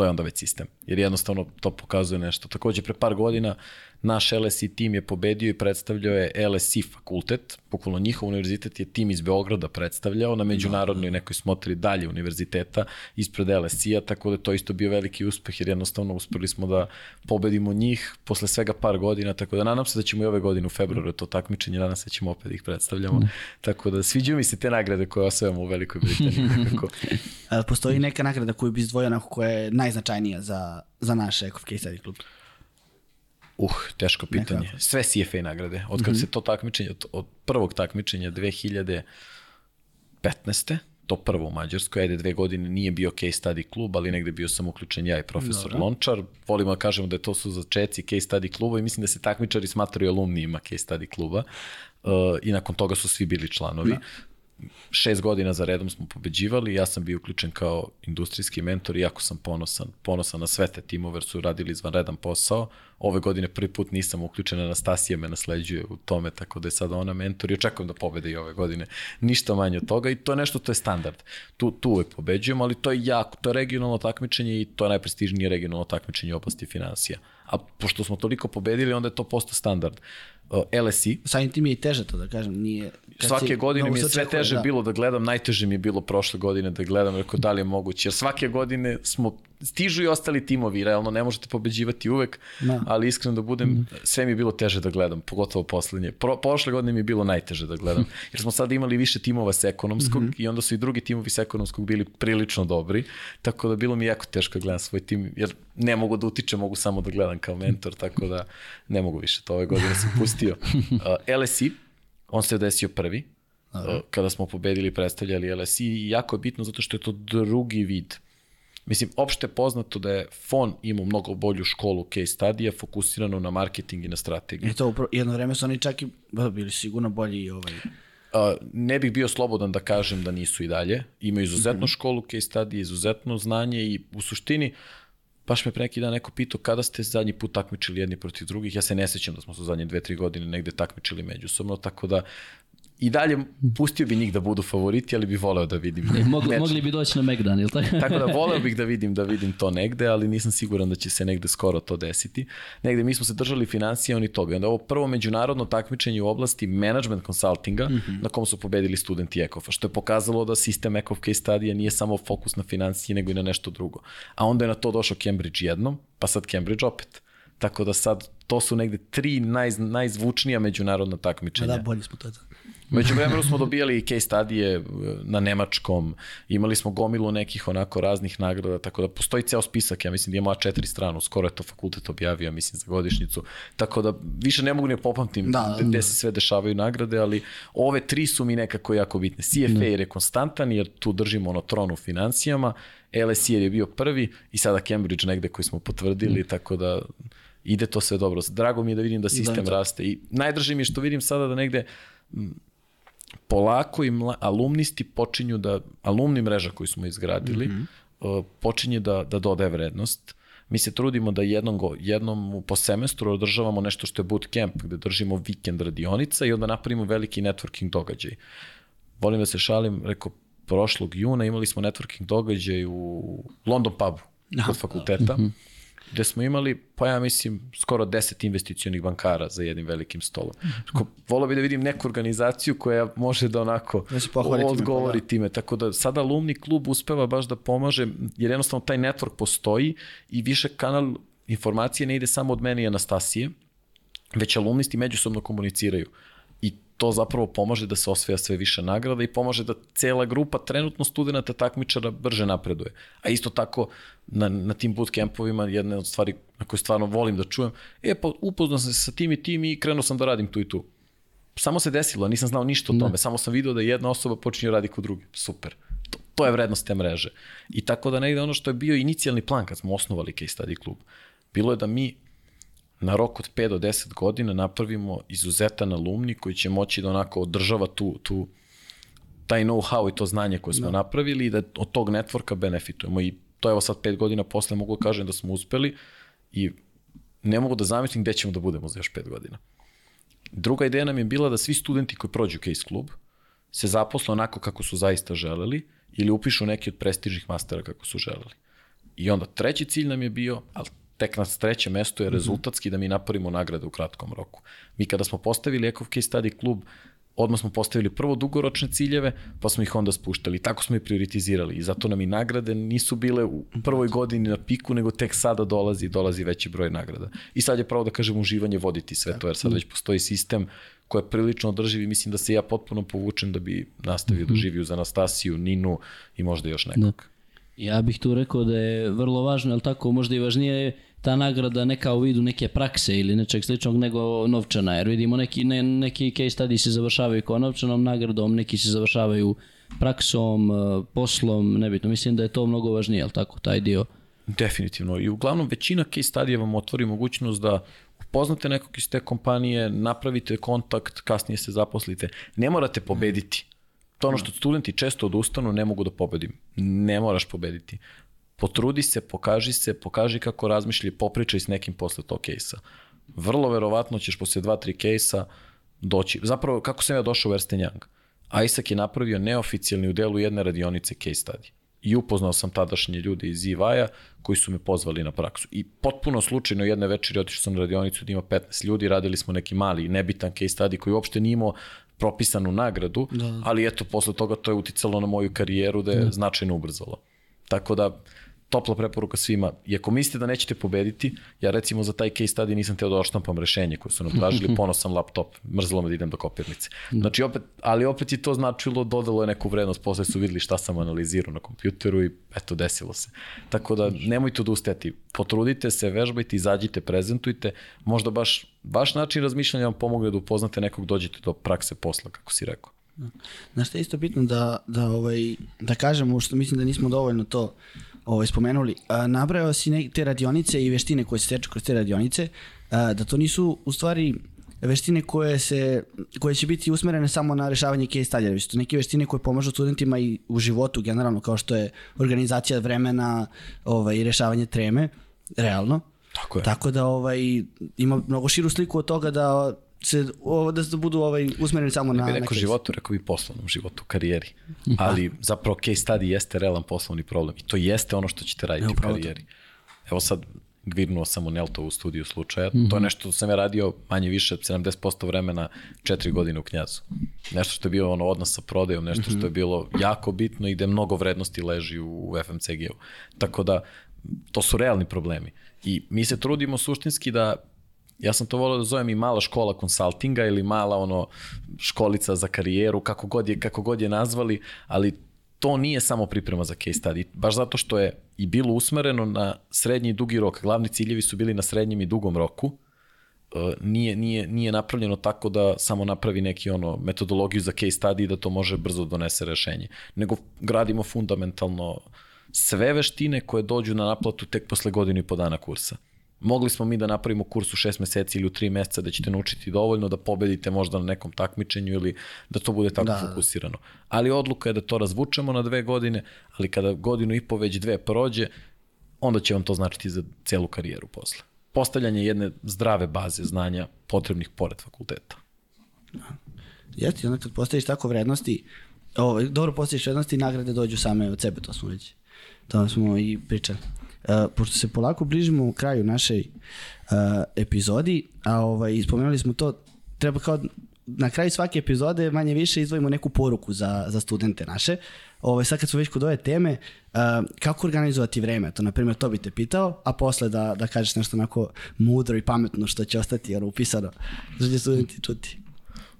to je onda već sistem. Jer jednostavno to pokazuje nešto. Takođe, pre par godina naš LSI tim je pobedio i predstavljao je LSI fakultet. Bukvalno njihov univerzitet je tim iz Beograda predstavljao na međunarodnoj nekoj smotri dalje univerziteta ispred LSI-a, tako da to isto bio veliki uspeh jer jednostavno uspeli smo da pobedimo njih posle svega par godina, tako da nadam se da ćemo i ove godine u februaru to takmičenje, nadam se da ćemo opet ih predstavljamo. Tako da sviđaju mi se te nagrade koje osvajamo u Velikoj Britaniji. nekako. A, postoji neka nagrada koju bi izdvojio onako koja je najznačajnija za, za naš Eko Case Study klub. Uh, teško pitanje. Nekako. Sve CFA nagrade. Od kad se to takmičenje, od, od prvog takmičenja 2015. to prvo u Mađarskoj, ajde dve godine nije bio case study klub, ali negde bio sam uključen ja i profesor Lončar. Volimo da kažemo da je to su začeci case study kluba i mislim da se takmičari smatraju alumnijima case study kluba. Uh, I nakon toga su svi bili članovi. Šest godina za redom smo pobeđivali, ja sam bio uključen kao industrijski mentor i jako sam ponosan, ponosan na sve te timove jer su radili izvanredan posao. Ove godine prvi put nisam uključen, Anastasija me nasleđuje u tome, tako da je sada ona mentor i očekujem da pobede i ove godine. Ništa manje od toga i to je nešto, to je standard. Tu, tu uvek pobeđujemo, ali to je jako, to je regionalno takmičenje i to je najprestižnije regionalno takmičenje u oblasti financija. A pošto smo toliko pobedili, onda je to posto standard. Uh, LSI, Samim tim je i teže to da kažem, nije... kad svake si- godine mi je se sve teže da. bilo da gledam, najteže mi je bilo prošle godine da gledam, rekao da li je moguće, jer svake godine smo, stižu i ostali timovi, realno ne možete pobeđivati uvek, Da. ali iskreno da budem, sve mi je bilo teže da gledam, pogotovo poslednje. Pro, prošle godine mi je bilo najteže da gledam, jer smo sad imali više timova sa ekonomskog i onda su i drugi timovi sa ekonomskog bili prilično dobri, tako da bilo mi jako teško da gledam svoj tim, jer ne mogu da utičem, mogu samo da gledam kao mentor, tako da ne mogu više, to ove godine sam pustio. Uh, LSI, on se desio prvi, uh, kada smo pobedili i predstavljali LSI i jako je bitno zato što je to drugi vid. Mislim, opšte je poznato da je FON imao mnogo bolju školu case studija fokusiranu na marketing i na strategiju. I to upro- jedno vreme su oni čak i bili sigurno bolji i ovaj... Uh, ne bih bio slobodan da kažem da nisu i dalje. Imaju izuzetnu školu case study, izuzetno znanje i u suštini baš me pre neki dan neko pitao kada ste zadnji put takmičili jedni protiv drugih. Ja se ne sećam da smo se zadnje dve, tri godine negde takmičili međusobno, tako da i dalje pustio bi njih da budu favoriti, ali bih voleo da vidim. mogli, mogli bi doći na Megdan, ili tako? Tako da voleo bih da vidim da vidim to negde, ali nisam siguran da će se negde skoro to desiti. Negde mi smo se držali financija oni toga. Onda ovo prvo međunarodno takmičenje u oblasti management consultinga mm -hmm. na kom su pobedili studenti Ekofa, što je pokazalo da sistem Ekov case studija nije samo fokus na financije, nego i na nešto drugo. A onda je na to došao Cambridge jednom, pa sad Cambridge opet. Tako da sad to su negde tri naj, najzvučnija međunarodna takmičenja. da, bolji smo to. je to. Među vremenu smo dobijali i case studije e, na nemačkom, imali smo gomilu nekih onako raznih nagrada, tako da postoji ceo spisak, ja mislim da imamo A4 stranu, skoro je to fakultet objavio, mislim, za godišnicu, tako da više ne mogu ne popamtim Da, da, gde se sve dešavaju nagrade, ali ove tri su mi nekako jako bitne. CFA jer je konstantan, jer tu držimo ono tron u financijama, LSE je bio prvi i sada Cambridge negde koji smo potvrdili, tako da ide to sve dobro. Drago mi je da vidim da sistem da. raste i najdraže mi je što vidim sada da negde polako i mla, alumnisti počinju da, alumni mreža koju smo izgradili, mm -hmm. uh, počinje da, da dodaje vrednost. Mi se trudimo da jednom, go, jednom po semestru održavamo nešto što je bootcamp, gde držimo vikend radionica i onda napravimo veliki networking događaj. Volim da se šalim, rekao, prošlog juna imali smo networking događaj u London pubu kod fakulteta. Mm -hmm gde smo imali, pa ja mislim, skoro 10 investicionih bankara za jednim velikim stolom. Tako, volao bi da vidim neku organizaciju koja može da onako Da pohvali time, odgovori pa da. time. Tako da sada alumni klub uspeva baš da pomaže, jer jednostavno taj network postoji i više kanal informacije ne ide samo od mene i Anastasije, već alumnisti međusobno komuniciraju. To zapravo pomaže da se osvaja sve više nagrada i pomaže da cela grupa trenutno studenta takmičara brže napreduje. A isto tako na, na tim bootcampovima jedna od stvari na koje stvarno volim da čujem, e pa upoznao sam se sa tim i tim i krenuo sam da radim tu i tu. Samo se desilo, nisam znao ništa o tome, samo sam video da jedna osoba počinje da radi kod druge. Super. To, to je vrednost te mreže. I tako da negde ono što je bio inicijalni plan kad smo osnovali Case Study klub, bilo je da mi na rok od 5 do 10 godina napravimo izuzetan alumni koji će moći da onako održava tu, tu taj know-how i to znanje koje smo da. napravili i da od tog networka benefitujemo i to evo sad 5 godina posle mogu da kažem da smo uspeli i ne mogu da zamislim gde ćemo da budemo za još 5 godina. Druga ideja nam je bila da svi studenti koji prođu Case klub se zaposle onako kako su zaista želeli ili upišu neki od prestižnih mastera kako su želeli. I onda treći cilj nam je bio, ali tek na trećem mestu je rezultatski da mi napravimo nagrade u kratkom roku. Mi kada smo postavili Ekov Case Study klub, odmah smo postavili prvo dugoročne ciljeve, pa smo ih onda spuštali. Tako smo ih prioritizirali i zato nam i nagrade nisu bile u prvoj godini na piku, nego tek sada dolazi dolazi veći broj nagrada. I sad je pravo da kažem uživanje voditi sve to, jer sad već postoji sistem koji je prilično održiv i mislim da se ja potpuno povučem da bi nastavio da živi uz Anastasiju, Ninu i možda još nekog. Ja bih tu rekao da je vrlo važno, ali tako možda i važnije je ta nagrada neka u vidu neke prakse ili nečeg sličnog nego novčana, jer vidimo neki, ne, neki case study se završavaju kao novčanom nagradom, neki se završavaju praksom, eh, poslom, nebitno. Mislim da je to mnogo važnije, ali tako, taj dio. Definitivno. I uglavnom većina case studija vam otvori mogućnost da upoznate nekog iz te kompanije, napravite kontakt, kasnije se zaposlite. Ne morate pobediti. To ono što studenti često odustanu, ne mogu da pobedim. Ne moraš pobediti potrudi se, pokaži se, pokaži kako razmišlja i popričaj s nekim posle tog kejsa. Vrlo verovatno ćeš posle dva, tri kejsa doći. Zapravo, kako sam ja došao u Ernst Young? Isaac je napravio neoficijalni u delu jedne radionice case study. I upoznao sam tadašnje ljude iz EY-a koji su me pozvali na praksu. I potpuno slučajno jedne večeri otišao sam na radionicu da ima 15 ljudi, radili smo neki mali nebitan case study koji uopšte nije imao propisanu nagradu, da. ali eto, posle toga to je uticalo na moju karijeru da je da. značajno ubrzalo. Tako da, topla preporuka svima. I ako mislite da nećete pobediti, ja recimo za taj case study nisam teo da oštampam rešenje koje su nam tražili, ponosan laptop, mrzlo me da idem do kopirnice. Znači opet, ali opet je to značilo, dodalo je neku vrednost, posle su videli šta sam analizirao na kompjuteru i eto, desilo se. Tako da nemojte odustajati, potrudite se, vežbajte, izađite, prezentujte, možda baš vaš način razmišljanja vam pomogne da upoznate nekog, dođete do prakse posla, kako si rekao. Znaš što je isto bitno da, da, ovaj, da kažemo, što mislim da nismo dovoljno to ovaj, spomenuli, a, nabrao si ne, te radionice i veštine koje se steču kroz te radionice, a, da to nisu u stvari veštine koje se koje će biti usmerene samo na rešavanje case study, već to neke veštine koje pomažu studentima i u životu generalno kao što je organizacija vremena, ovaj i rešavanje treme, realno. Tako je. Tako da ovaj ima mnogo širu sliku od toga da se ovo da se budu ovaj usmereni samo na na neko životu, rekao bi poslovnom životu, karijeri. Ali zapravo case study jeste realan poslovni problem i to jeste ono što ćete raditi Evo, u karijeri. Evo sad gvirnuo sam u Nelto u studiju slučaja. Mm -hmm. To je nešto što sam ja radio manje više 70% vremena 4 godine u Knjazu. Nešto što je bilo ono odnos sa prodajom, nešto mm -hmm. što je bilo jako bitno i gde mnogo vrednosti leži u FMCG-u. Tako da to su realni problemi. I mi se trudimo suštinski da Ja sam to volio da zovem i mala škola konsultinga ili mala ono školica za karijeru, kako god je, kako god je nazvali, ali to nije samo priprema za case study, baš zato što je i bilo usmereno na srednji i dugi rok. Glavni ciljevi su bili na srednjem i dugom roku. E, nije, nije, nije napravljeno tako da samo napravi neki ono metodologiju za case study da to može brzo donese rešenje. Nego gradimo fundamentalno sve veštine koje dođu na naplatu tek posle godinu i po dana kursa. Mogli smo mi da napravimo kurs u šest meseci ili u tri meseca da ćete naučiti dovoljno da pobedite možda na nekom takmičenju ili da to bude tako da. fokusirano. Ali odluka je da to razvučemo na dve godine, ali kada godinu i po već dve prođe, onda će vam to značiti za celu karijeru posle. Postavljanje jedne zdrave baze znanja potrebnih pored fakulteta. Jeste, onda kad postaviš tako vrednosti, ovo, dobro postaviš vrednosti, nagrade dođu same od sebe, to smo već, to smo i pričali. Uh, pošto se polako bližimo u kraju našej uh, epizodi, a ovaj, spomenuli smo to, treba kao na kraju svake epizode manje više izdvojimo neku poruku za, za studente naše. Ovaj, sad kad smo već kod ove teme, uh, kako organizovati vreme? To, na primjer, to bi te pitao, a posle da, da kažeš nešto onako mudro i pametno što će ostati jer upisano. Što će studenti čuti?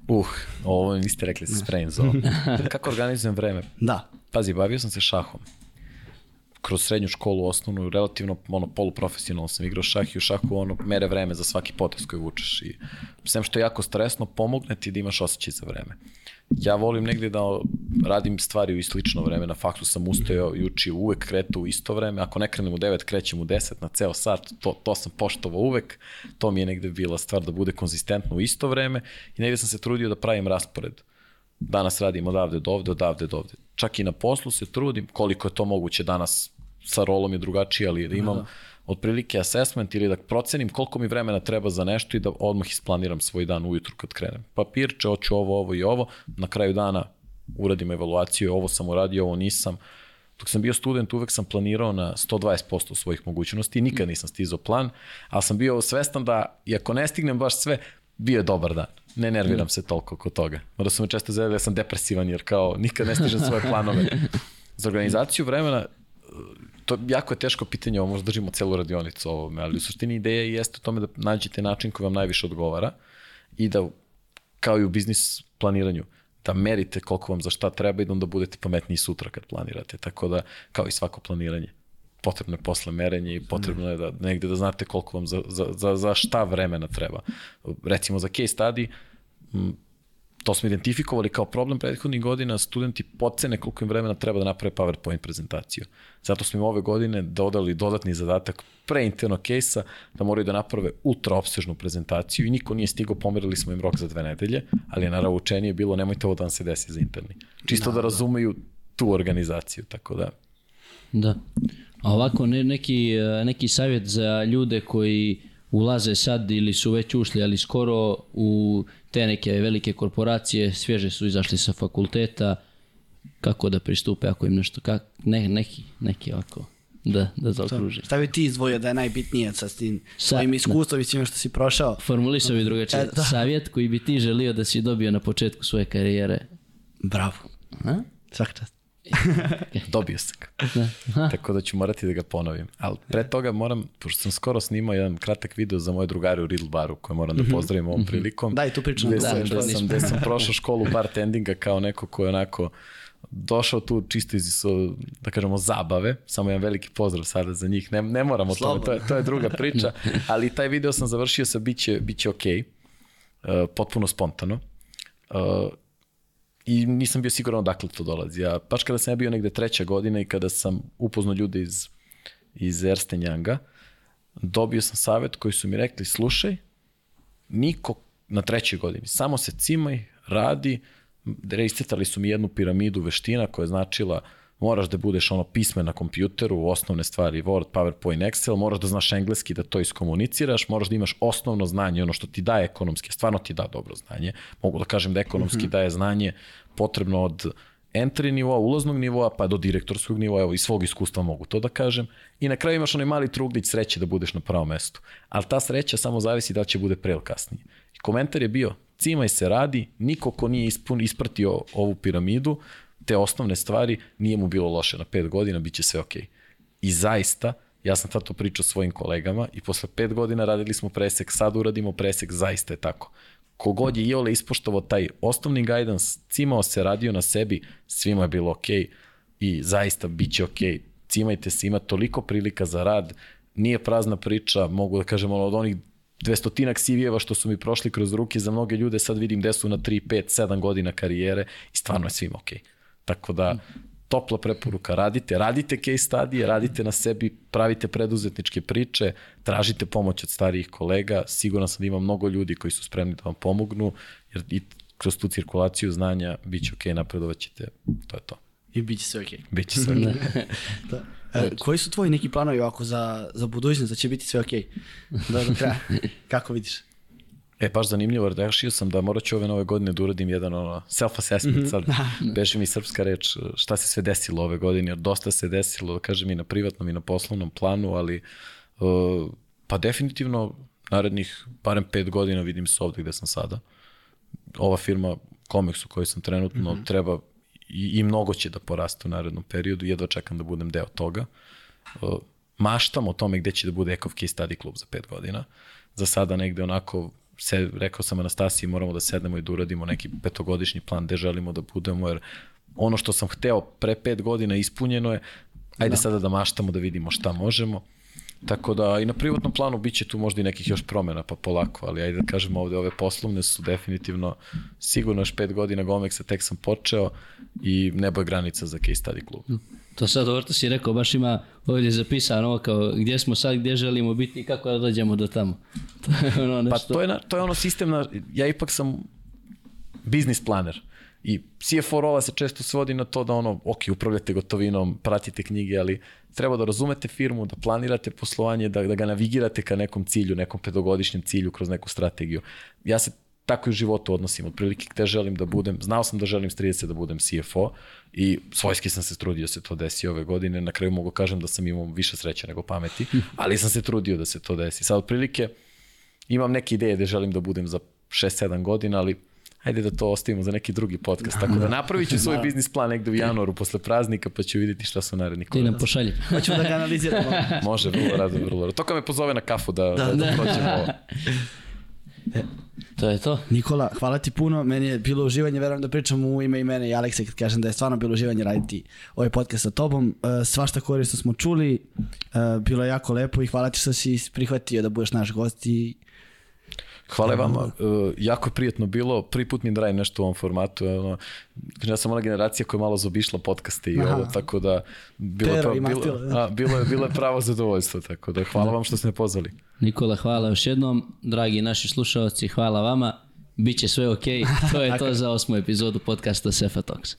Uh, ovo niste rekli se spremim za ovo. Kako organizujem vreme? Da. Pazi, bavio sam se šahom kroz srednju školu osnovnu, relativno ono, poluprofesionalno sam igrao šah i u šahu ono, mere vreme za svaki potez koji vučeš i sem što je jako stresno, pomogne ti da imaš osjećaj za vreme. Ja volim negde da radim stvari u i slično vreme, na faksu sam ustajao i učio uvek kretu u isto vreme, ako ne krenem u 9, krećem u 10 na ceo sat, to, to sam poštovao uvek, to mi je negde bila stvar da bude konzistentno u isto vreme i negde sam se trudio da pravim raspored danas radim odavde do ovde, odavde do ovde. Čak i na poslu se trudim, koliko je to moguće danas sa rolom je drugačije, ali da imam da. otprilike assessment ili da procenim koliko mi vremena treba za nešto i da odmah isplaniram svoj dan ujutru kad krenem. Papirče, hoću ovo, ovo i ovo, na kraju dana uradim evaluaciju, ovo sam uradio, ovo nisam. Dok sam bio student, uvek sam planirao na 120% svojih mogućnosti i nikad nisam stizao plan, ali sam bio svestan da, i ako ne stignem baš sve, bio je dobar dan. Ne nerviram se toliko oko toga. Mada su me često zavljali da sam depresivan jer kao nikad ne stižem svoje planove. Za organizaciju vremena to jako je teško pitanje, ovo možda držimo celu radionicu ovome, ali u suštini ideja jeste u tome da nađete način koji vam najviše odgovara i da, kao i u biznis planiranju, da merite koliko vam za šta treba i da onda budete pametniji sutra kad planirate. Tako da, kao i svako planiranje, potrebno je posle merenje i potrebno je da negde da znate koliko vam za, za, za, za šta vremena treba. Recimo za case study, to smo identifikovali kao problem prethodnih godina, studenti podcene koliko im vremena treba da naprave PowerPoint prezentaciju. Zato smo im ove godine dodali dodatni zadatak pre interno case-a da moraju da naprave ultra obsežnu prezentaciju i niko nije stigao, pomerili smo im rok za dve nedelje, ali je naravno učenije bilo nemojte ovo da vam se desi za interni. Čisto da, da razumeju tu organizaciju, tako da. Da. A ovako ne, neki, neki savjet za ljude koji ulaze sad ili su već ušli, ali skoro u te neke velike korporacije, svježe su izašli sa fakulteta, kako da pristupe ako im nešto, kak, ne, neki, neki ovako, da, da zaokruže. Šta bi ti izdvojio da je najbitnije sa tim svojim iskustvom i svima što si prošao? Formulisao bi drugačije. E, da. Savjet koji bi ti želio da si dobio na početku svoje karijere. Bravo. A? Svaka čast. Dobio sam ga. Da. Tako da ću morati da ga ponovim. Ali pre toga moram, pošto sam skoro snimao jedan kratak video za moje drugare u Riddle baru, koje moram da mhm. pozdravim ovom mhm. prilikom. Da, i tu pričam. Gde da, sam, da, sam, gde sam prošao školu bartendinga kao neko ko je onako došao tu čisto iz, da kažemo, zabave, samo jedan veliki pozdrav sada za njih, ne, ne moramo to, to je, to je druga priča, ali taj video sam završio sa biće, biće ok, uh, potpuno spontano. Uh, i nisam bio siguran odakle to dolazi. Ja, baš kada sam ja bio negde treća godina i kada sam upoznao ljude iz, iz Ernst Younga, dobio sam savet koji su mi rekli, slušaj, niko na trećoj godini, samo se cimaj, radi, reistetali su mi jednu piramidu veština koja je značila uh, moraš da budeš ono pismen na kompjuteru, osnovne stvari, Word, PowerPoint, Excel, moraš da znaš engleski da to iskomuniciraš, moraš da imaš osnovno znanje, ono što ti daje ekonomski, stvarno ti da dobro znanje. Mogu da kažem da ekonomski mm -hmm. daje znanje potrebno od entry nivoa, ulaznog nivoa, pa do direktorskog nivoa, evo, iz svog iskustva mogu to da kažem. I na kraju imaš onaj mali truglić sreće da budeš na pravom mestu. Ali ta sreća samo zavisi da će bude pre ili kasnije. I komentar je bio, cimaj se radi, niko ko nije ispun, ispratio ovu piramidu, te osnovne stvari, nije mu bilo loše na pet godina, bit će sve okej. Okay. I zaista, Ja sam tad to pričao svojim kolegama i posle pet godina radili smo presek, sad uradimo presek, zaista je tako. Kogod je Iole ispoštovao taj osnovni guidance, cimao se, radio na sebi, svima je bilo okej okay i zaista bit će okej. Okay. Cimajte se, ima toliko prilika za rad, nije prazna priča, mogu da kažem ono, od onih dvestotinak CV-eva što su mi prošli kroz ruke za mnoge ljude, sad vidim gde su na 3, 5, 7 godina karijere i stvarno je svima okej. Okay. Tako da, topla preporuka, radite, radite case studije, radite na sebi, pravite preduzetničke priče, tražite pomoć od starijih kolega, siguran sam da ima mnogo ljudi koji su spremni da vam pomognu, jer i kroz tu cirkulaciju znanja bit će okej, okay, napredovaćete, to je to. I bit će sve okej. Okay. Biće sve okej. Okay. da. E, koji su tvoji neki planovi ovako za, za budućnost, da će biti sve okej? Okay? Da, do kraja. Kako vidiš? E, baš zanimljivo, jer rešio sam da morat ću ove nove godine da uradim jedan ono, self-assessment, mm -hmm. sad beži mi srpska reč, šta se sve desilo ove godine, jer dosta se desilo, kažem i na privatnom i na poslovnom planu, ali uh, pa definitivno narednih barem pet godina vidim se ovde gde sam sada. Ova firma Comex u kojoj sam trenutno mm -hmm. treba i, i mnogo će da poraste u narednom periodu, jedva čekam da budem deo toga. Uh, maštam o tome gde će da bude Ekov Key Study Club za pet godina. Za sada negde onako se, rekao sam Anastasiji, moramo da sednemo i da uradimo neki petogodišnji plan gde želimo da budemo, jer ono što sam hteo pre pet godina ispunjeno je, ajde da. sada da maštamo da vidimo šta možemo. Tako da i na privatnom planu biće tu možda i nekih još promena pa polako, ali ajde da kažemo ovde ove poslovne su definitivno sigurno još pet godina Gomexa tek sam počeo i nebo je granica za case study klub. To sad ovo što si rekao, baš ima ovdje zapisano ovo kao gdje smo sad, gdje želimo biti i kako da dođemo do tamo. To je ono nešto... Pa to je, na, to je ono sistem, na, ja ipak sam biznis planer. I CFO rola se često svodi na to da ono, ok, upravljate gotovinom, pratite knjige, ali treba da razumete firmu, da planirate poslovanje, da, da ga navigirate ka nekom cilju, nekom petogodišnjem cilju kroz neku strategiju. Ja se tako i u životu odnosim, otprilike gde želim da budem, znao sam da želim s 30 da budem CFO i svojski sam se trudio da se to desi ove godine, na kraju mogu kažem da sam imao više sreće nego pameti, ali sam se trudio da se to desi. Sad otprilike imam neke ideje gde želim da budem za 6-7 godina, ali ajde da to ostavimo za neki drugi podcast. Tako da napravit ću svoj da. biznis plan negde u januaru posle praznika, pa ću vidjeti šta su naredni koraki. Ti nam pošalji. Hoćemo da ga analiziramo. Može, vrlo rado, vrlo rado. To kao me pozove na kafu da, da, da, da prođemo ovo. E, to je to. Nikola, hvala ti puno. Meni je bilo uživanje, verujem da pričam u ime i mene i Aleksa kad kažem da je stvarno bilo uživanje raditi ovaj podcast sa tobom. Uh, svašta korisno smo čuli, uh, bilo je jako lepo i hvala ti što si prihvatio da budeš naš gost i Hvala vama, uh, jako je prijatno bilo, prvi put mi draje nešto u ovom formatu, ono, ja sam ona generacija koja je malo zobišla podcaste i Aha. ovo, tako da bilo, Pero, je, bilo, da. a, bilo, je, bilo je pravo zadovoljstvo, tako da hvala da. vam što ste me pozvali. Nikola, hvala još jednom, dragi naši slušalci, hvala vama, Biće sve ok, to je to za osmu epizodu podcasta Sefa Talks.